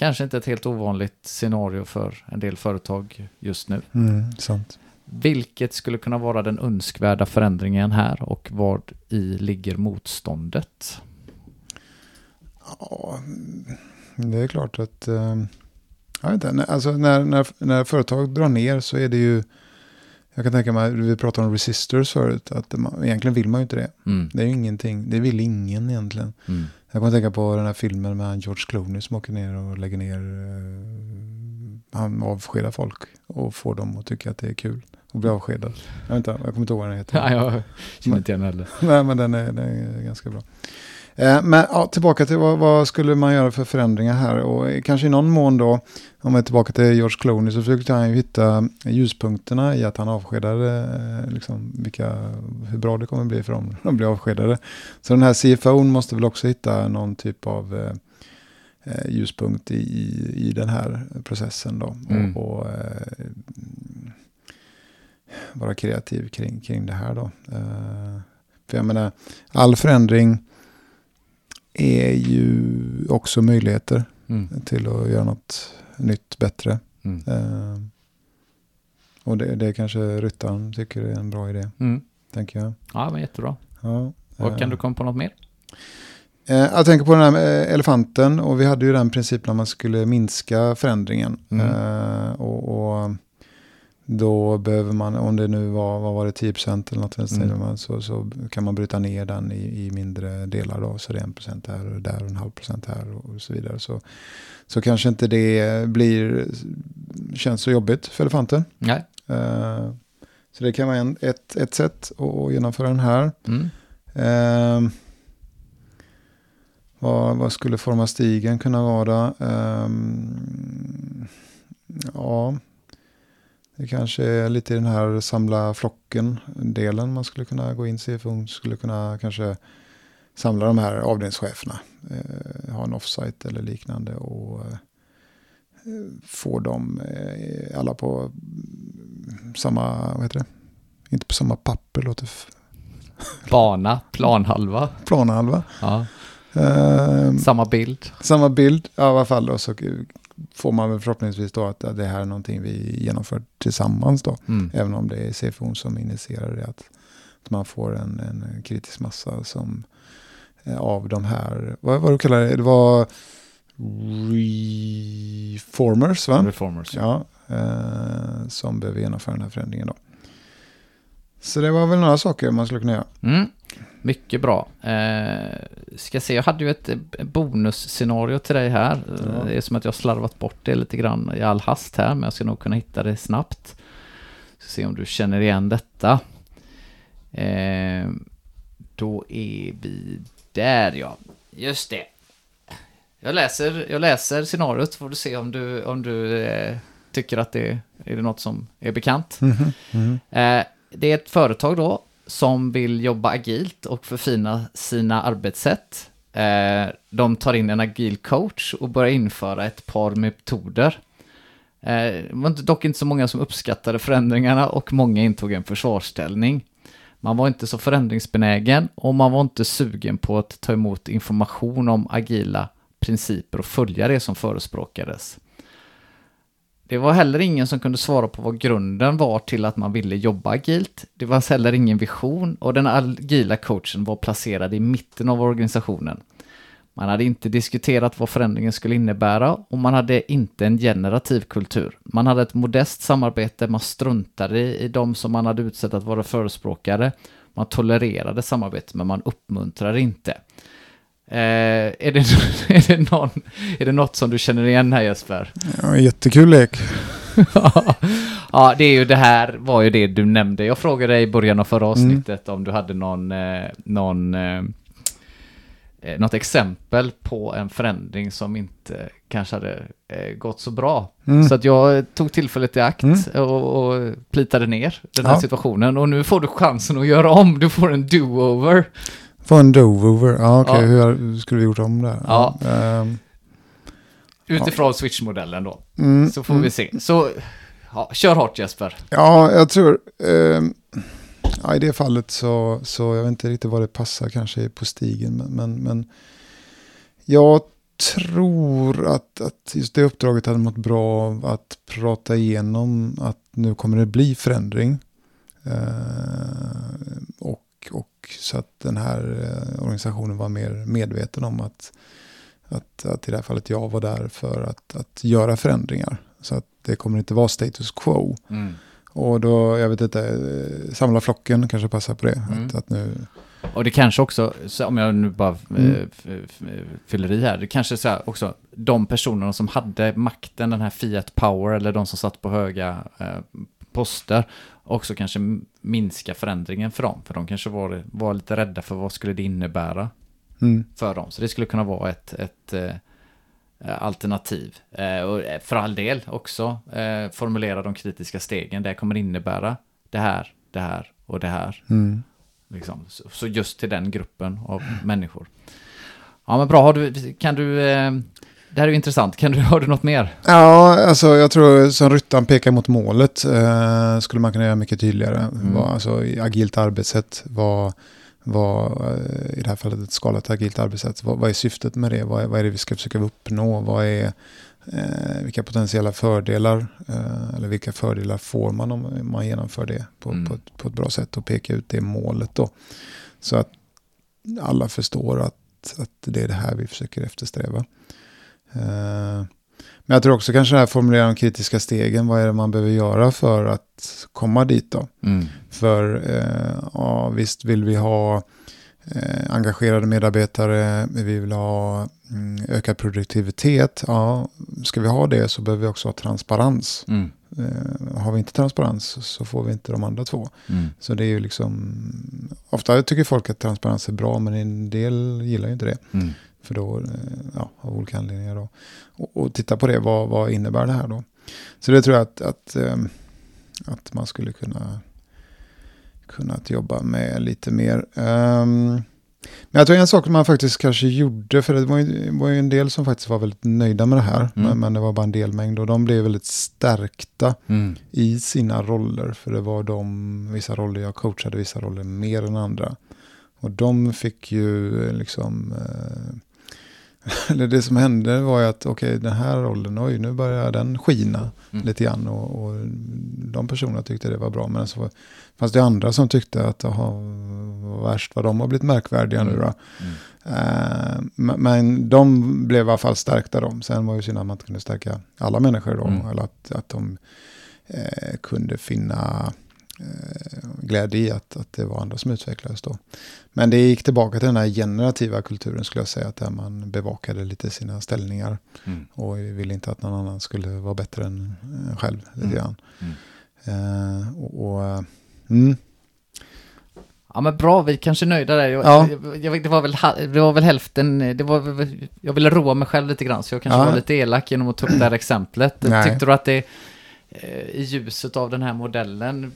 Speaker 1: Kanske inte ett helt ovanligt scenario för en del företag just nu.
Speaker 2: Mm, sant.
Speaker 1: Vilket skulle kunna vara den önskvärda förändringen här och vad i ligger motståndet?
Speaker 2: Ja, det är klart att eh, jag vet inte, alltså när, när, när företag drar ner så är det ju jag kan tänka mig, vi pratade om resistors förut, att man, egentligen vill man ju inte det. Mm. Det är ju ingenting, det vill ingen egentligen. Mm. Jag kommer tänka på den här filmen med George Clooney som åker ner och lägger ner, uh, han avskedar folk och får dem att tycka att det är kul och bli avskedad. Jag, vet inte, jag kommer inte ihåg vad den heter.
Speaker 1: Ja, jag känner inte igen heller.
Speaker 2: Nej, men den är, den är ganska bra. Eh, men ja, tillbaka till vad, vad, skulle man göra för förändringar här? Och kanske i någon mån då, om man är tillbaka till George Clooney, så försökte han ju hitta ljuspunkterna i att han avskedade, eh, liksom, vilka, hur bra det kommer bli för dem när de blir avskedade. Så den här CFO måste väl också hitta någon typ av eh, ljuspunkt i, i, i den här processen då.
Speaker 1: Mm.
Speaker 2: Och, och eh, vara kreativ kring, kring det här då. Eh, för jag menar, all förändring är ju också möjligheter
Speaker 1: Mm.
Speaker 2: till att göra något nytt, bättre.
Speaker 1: Mm.
Speaker 2: Eh, och det, det kanske ryttaren tycker är en bra idé,
Speaker 1: Mm.
Speaker 2: tänker jag.
Speaker 1: Ja, men jättebra.
Speaker 2: Ja,
Speaker 1: Och
Speaker 2: eh,
Speaker 1: kan du komma på något mer?
Speaker 2: Eh, Jag tänker på den här eh, elefanten och vi hade ju den principen att man skulle minska förändringen.
Speaker 1: Mm.
Speaker 2: Eh, och, och då behöver man, om det nu var, vad var det, 10% eller något
Speaker 1: Mm.
Speaker 2: så, så kan man bryta ner den i, i mindre delar då. Så det är 1% här och där och en halv procent här och så vidare. Så, så kanske inte det blir, känns så jobbigt för elefanten.
Speaker 1: Nej.
Speaker 2: Eh, så det kan vara en, ett, ett sätt att genomföra den här.
Speaker 1: Mm.
Speaker 2: Ehm, vad, vad skulle forma stigen kunna vara? Ehm, ja, det kanske är lite i den här samla flocken-delen man skulle kunna gå in i. För hon skulle kunna kanske samla de här avdelningscheferna. Eh, ha en offsite eller liknande och eh, få dem eh, alla på samma, vad heter det? Inte på samma papper, låter
Speaker 1: Bana, planhalva.
Speaker 2: planhalva.
Speaker 1: Ja.
Speaker 2: Ehm,
Speaker 1: Samma bild.
Speaker 2: samma bild, ja, i alla fall då, så får man väl förhoppningsvis då att det här är någonting vi genomför tillsammans då.
Speaker 1: Mm.
Speaker 2: Även om det är CFO som initierar det. Att, att man får en, en kritisk massa som eh, av de här, vad var det du kallar det? Det var reformers va?
Speaker 1: Reformers.
Speaker 2: Ja, eh, som behöver genomföra den här förändringen då. Så det var väl några saker man skulle kunna göra.
Speaker 1: Mm. Mycket bra. Eh, ska se, jag hade ju ett bonusscenario till dig här.
Speaker 2: Ja.
Speaker 1: Det är som att jag slarvat bort det lite grann i all hast här, men jag ska nog kunna hitta det snabbt. Ska se om du känner igen detta. Eh, då är vi där ja. Just det. Jag läser, jag läser scenariot, får du se om du, om du eh, tycker att det är det något som är bekant. Eh, det är ett företag då som vill jobba agilt och förfina sina arbetssätt. Eh, de tar in en agil coach och börjar införa ett par metoder. Eh, det var dock inte så många som uppskattade förändringarna och många intog en försvarsställning. Man var inte så förändringsbenägen och man var inte sugen på att ta emot information om agila principer och följa det som förespråkades. Det var heller ingen som kunde svara på vad grunden var till att man ville jobba agilt. Det var heller ingen vision och den agila coachen var placerad i mitten av organisationen. Man hade inte diskuterat vad förändringen skulle innebära och man hade inte en generativ kultur. Man hade ett modest samarbete, man struntade i, i de som man hade utsett att vara förespråkare. Man tolererade samarbete men man uppmuntrade inte. Eh, är, det, är, det någon, är det något som du känner igen här Jesper?
Speaker 2: Ja, jättekul lek.
Speaker 1: ja, det är ju det här var ju det du nämnde. Jag frågade dig i början av förra avsnittet om du hade någon, eh, någon eh, eh, något exempel på en förändring som inte kanske hade eh, gått så bra.
Speaker 2: Mm.
Speaker 1: Så att jag tog tillfället i akt
Speaker 2: Mm.
Speaker 1: och, och plitade ner den här
Speaker 2: Ja.
Speaker 1: situationen. Och nu får du chansen att göra om. Du får en do-over.
Speaker 2: Få en do-over. Ja, okej.
Speaker 1: Ja.
Speaker 2: Hur skulle vi gjort om det?
Speaker 1: Ja.
Speaker 2: ehm,
Speaker 1: Utifrån switch-modellen då.
Speaker 2: mm,
Speaker 1: Så får
Speaker 2: mm.
Speaker 1: vi se. Så ja, kör hårt Jesper.
Speaker 2: Ja, jag tror... ehm, ja, I det fallet så, så jag vet inte riktigt vad det passar kanske på stigen. Men, men, men jag tror att, att just det uppdraget hade mått bra av att prata igenom att nu kommer det bli förändring. Eh, och, och så att den här eh, organisationen var mer medveten om att, att, att i det här fallet jag var där för att, att göra förändringar. Så att det kommer inte vara status quo. Och då, jag vet inte, eh, samla flocken kanske passar på det.
Speaker 1: Mm.
Speaker 2: Att, att nu,
Speaker 1: Och det kanske också, så om jag nu bara
Speaker 2: Mm.
Speaker 1: eh, f- fyller i här, det kanske så här också, de personerna som hade makten, den här Fiat Power, eller de som satt på höga eh, poster, också kanske minska förändringen för dem, för de kanske var, var lite rädda för vad skulle det innebära
Speaker 2: mm,
Speaker 1: för dem. Så det skulle kunna vara ett, ett eh, alternativ. Eh, och eh, för all del också eh, formulera de kritiska stegen, det kommer innebära det här, det här och det här.
Speaker 2: mm.
Speaker 1: Liksom. Så, så just till den gruppen av människor. Ja men bra, du, kan du, eh, det här är ju intressant. Kan du, har du något mer?
Speaker 2: Ja, alltså jag tror som ryttaren pekar mot målet eh, skulle man kunna göra mycket tydligare. Mm. Vad, alltså, agilt arbetssätt, vad, vad, eh, i det här fallet ett skalat agilt arbetssätt, vad, vad är syftet med det? Vad är, vad är det vi ska försöka uppnå? Vad är, eh, vilka potentiella fördelar, eh, eller vilka fördelar får man om man genomför det på, mm. på, ett, på ett bra sätt och peka ut det målet då. Så att alla förstår att, att det är det här vi försöker eftersträva. Eh, men jag tror också kanske det här formulera de kritiska stegen. Vad är det man behöver göra för att komma dit då? Mm. För eh, ja, visst vill vi ha eh, engagerade medarbetare, vi vill ha mm, ökad produktivitet. Ja, ska vi ha det så behöver vi också ha transparens. Mm. Har vi inte transparens så får vi inte de andra två. Mm. Så det är ju liksom, ofta tycker folk att transparens är bra men en del gillar ju inte det. Mm. För då, eh, ja, av olika anledningar då. Och, och, titta på det, vad, vad innebär det här då? Så det tror jag att, att, ähm, att man skulle kunna kunnat jobba med lite mer. Um, men jag tror en sak man faktiskt kanske gjorde, för det var ju, var ju en del som faktiskt var väldigt nöjda med det här, mm. men, men, det var bara en delmängd och de blev väldigt stärkta mm. i sina roller, för det var de, vissa roller jag coachade, vissa roller mer än andra. Och de fick ju eh, liksom eh, eller det som hände var ju att okej, okay, den här rollen, oj, nu börjar den skina mm. lite grann. Och, och, de personerna tyckte det var bra. Men så fanns det andra som tyckte att, jaha, vad värst vad de har blivit märkvärdiga mm. nu då. Mm. Uh, men de blev i alla fall stärkta de. Sen var ju synd att man inte kunde stärka alla människor då. Mm. Eller att, att de uh, kunde finna glädje i att, att det var andra som utvecklades då. Men det gick tillbaka till den här generativa kulturen skulle jag säga, att där man bevakade lite sina ställningar mm. och ville inte att någon annan skulle vara bättre än själv. Lite mm. grann. Mm. Uh, och, och uh, mm.
Speaker 1: Ja men bra, vi kanske är nöjda där. Jag, ja. jag, jag, det, var väl, det var väl hälften, det var, jag ville roa mig själv lite grann så jag kanske ja. var lite elak genom att ta upp det här exemplet. Nej. Tyckte du att det i ljuset av den här modellen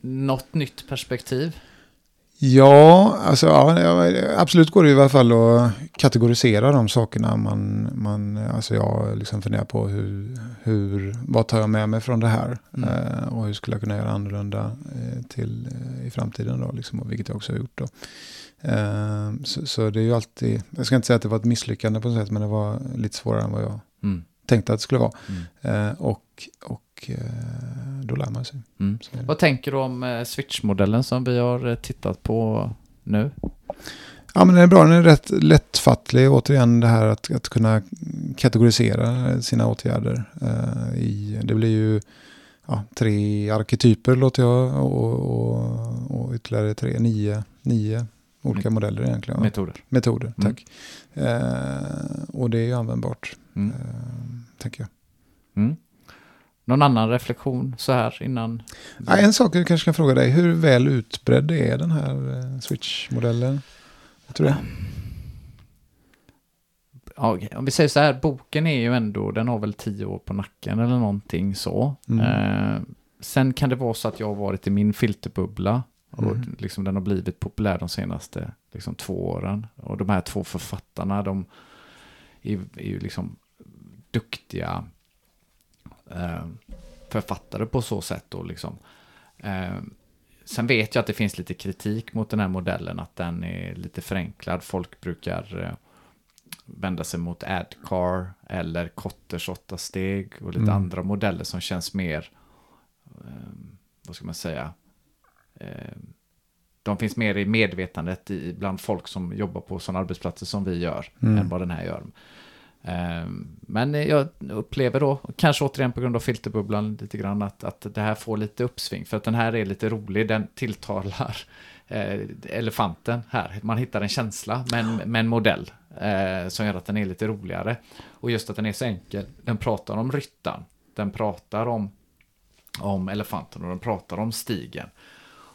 Speaker 1: något nytt perspektiv?
Speaker 2: Ja, alltså, ja, absolut går det i alla fall att kategorisera de sakerna. Man, man, alltså jag liksom funderar på hur, hur, vad tar jag med mig från det här? Mm. Eh, och hur skulle jag kunna göra annorlunda eh, till, eh, i framtiden då, liksom, och vilket jag också har gjort. Då. Eh, så, så, det är ju alltid, jag ska inte säga att det var ett misslyckande på något sätt, men det var lite svårare än vad jag mm. tänkte att det skulle vara. Mm. Eh, och, och och eh, då lär man sig. Mm.
Speaker 1: Vad tänker du om eh, switch-modellen som vi har eh, tittat på nu?
Speaker 2: Ja, men den är bra. Den är rätt lättfattlig. Återigen det här att, att kunna kategorisera sina åtgärder. Uh, i, det blir ju ja, tre arketyper låter jag och, och, och ytterligare tre, nio, nio olika modeller egentligen.
Speaker 1: Metoder.
Speaker 2: Metoder, mm. tack. Mm. Uh, och det är ju användbart, mm. uh, tänker jag. Mm.
Speaker 1: Någon annan reflektion så här innan?
Speaker 2: Ja, en sak jag kanske kan fråga dig. Hur väl utbredd är den här eh, Switch-modellen? Jag tror det.
Speaker 1: Ja, om vi säger så här, boken är ju ändå, den har väl tio år på nacken eller någonting så. Mm. Eh, sen kan det vara så att jag har varit i min filterbubbla och mm. liksom den har blivit populär de senaste liksom, två åren. Och de här två författarna, de är, är ju liksom duktiga författare på så sätt. Då, liksom. Eh, sen vet jag att det finns lite kritik mot den här modellen, att den är lite förenklad. Folk brukar eh, vända sig mot AdCar eller Kotters åtta steg och lite mm. andra modeller som känns mer, eh, vad ska man säga, eh, de finns mer i medvetandet i, bland folk som jobbar på sådana arbetsplatser som vi gör, mm. än vad den här gör. Ehm, men jag upplever då, kanske återigen på grund av filterbubblan lite grann, att, att det här får lite uppsving. För att den här är lite rolig, den tilltalar eh, elefanten här. Man hittar en känsla med en, med en modell eh, som gör att den är lite roligare. Och just att den är så enkel. Den pratar om ryttan, den pratar om, om elefanten och den pratar om stigen.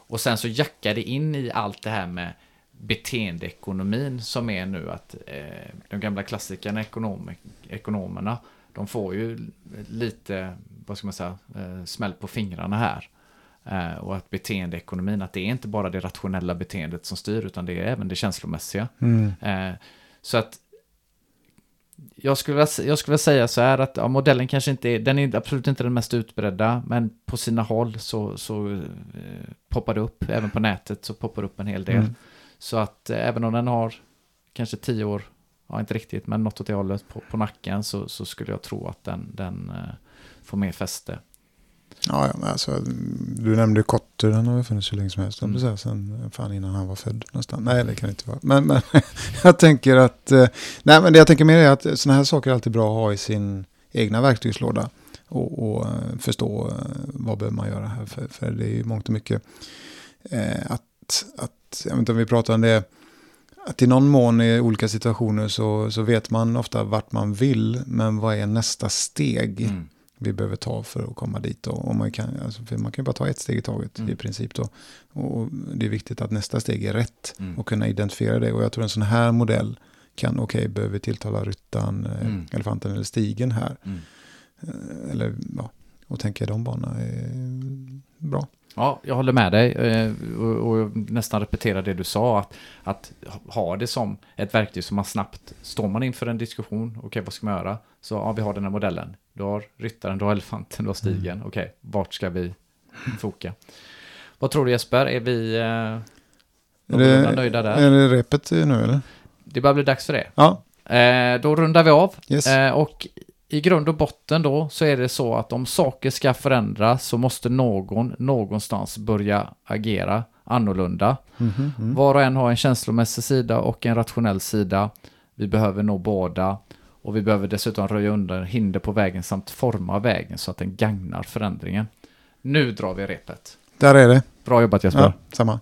Speaker 1: Och sen så jackar det in i allt det här med beteendeekonomin som är nu att eh, de gamla klassikerna, ekonom, ekonomerna, de får ju lite, vad ska man säga, eh, smäll på fingrarna här. Eh, och att beteendeekonomin, att det är inte bara det rationella beteendet som styr, utan det är även det känslomässiga. Mm. Eh, så att jag skulle, jag skulle säga så här att ja, modellen kanske inte är, den är absolut inte den mest utbredda, men på sina håll så, så eh, poppar det upp, även på nätet så poppar det upp en hel del.
Speaker 2: Mm.
Speaker 1: Så att eh, även om den har kanske tio år, ja inte riktigt, men något åt det hållet på, på nacken så, så skulle jag tro att den, den eh, får mer fäste.
Speaker 2: Ja, ja, men alltså, du nämnde ju Kotter, den har ju funnits hur länge som helst.
Speaker 1: Mm.
Speaker 2: Mm. Sen fan innan han var född nästan. Nej, det kan det inte vara. Men, men jag tänker att, eh, nej men det jag tänker mer är att sådana här saker är alltid bra att ha i sin egna verktygslåda. Och, och förstå vad behöver man göra här. För, för det är ju mångt och mycket eh, att, att, jag vet inte om vi pratar om det, att i någon mån i olika situationer så, så vet man ofta vart man vill, men vad är nästa steg?
Speaker 1: Mm.
Speaker 2: vi behöver ta för att komma dit. Och, och man, kan, alltså, man kan ju bara ta ett steg i taget
Speaker 1: Mm.
Speaker 2: i princip. Då. Och det är viktigt att nästa steg är rätt
Speaker 1: Mm.
Speaker 2: och kunna identifiera det. Och jag tror en sån här modell kan, okej, behöver vi tilltala ryttaren, eh,
Speaker 1: Mm.
Speaker 2: elefanten eller stigen här.
Speaker 1: Mm.
Speaker 2: Eh, Eller, ja, och tänka i de banorna är bra.
Speaker 1: Ja, jag håller med dig eh, och, och nästan repetera det du sa. Att, att ha det som ett verktyg som man snabbt, står man inför en diskussion, okej vad ska man göra? Så ja, vi har den här modellen. Du har ryttaren, du har elefanten, du har stigen. Okej, vart ska vi foka? Vad tror du Jesper? Är vi eh,
Speaker 2: Är
Speaker 1: någorlunda nöjda där?
Speaker 2: är det repet nu eller?
Speaker 1: Det börjar bli dags för det.
Speaker 2: Ja,
Speaker 1: Eh, då rundar vi av.
Speaker 2: yes.
Speaker 1: Eh, och i grund och botten då så är det så att om saker ska förändras så måste någon någonstans börja agera annorlunda.
Speaker 2: Mm.
Speaker 1: Var och en har en känslomässig sida och en rationell sida. Vi behöver nå båda och vi behöver dessutom röja undan hinder på vägen samt forma vägen så att den gagnar förändringen. Nu drar vi repet.
Speaker 2: Där är det.
Speaker 1: Bra jobbat Jesper.
Speaker 2: Ja, samma.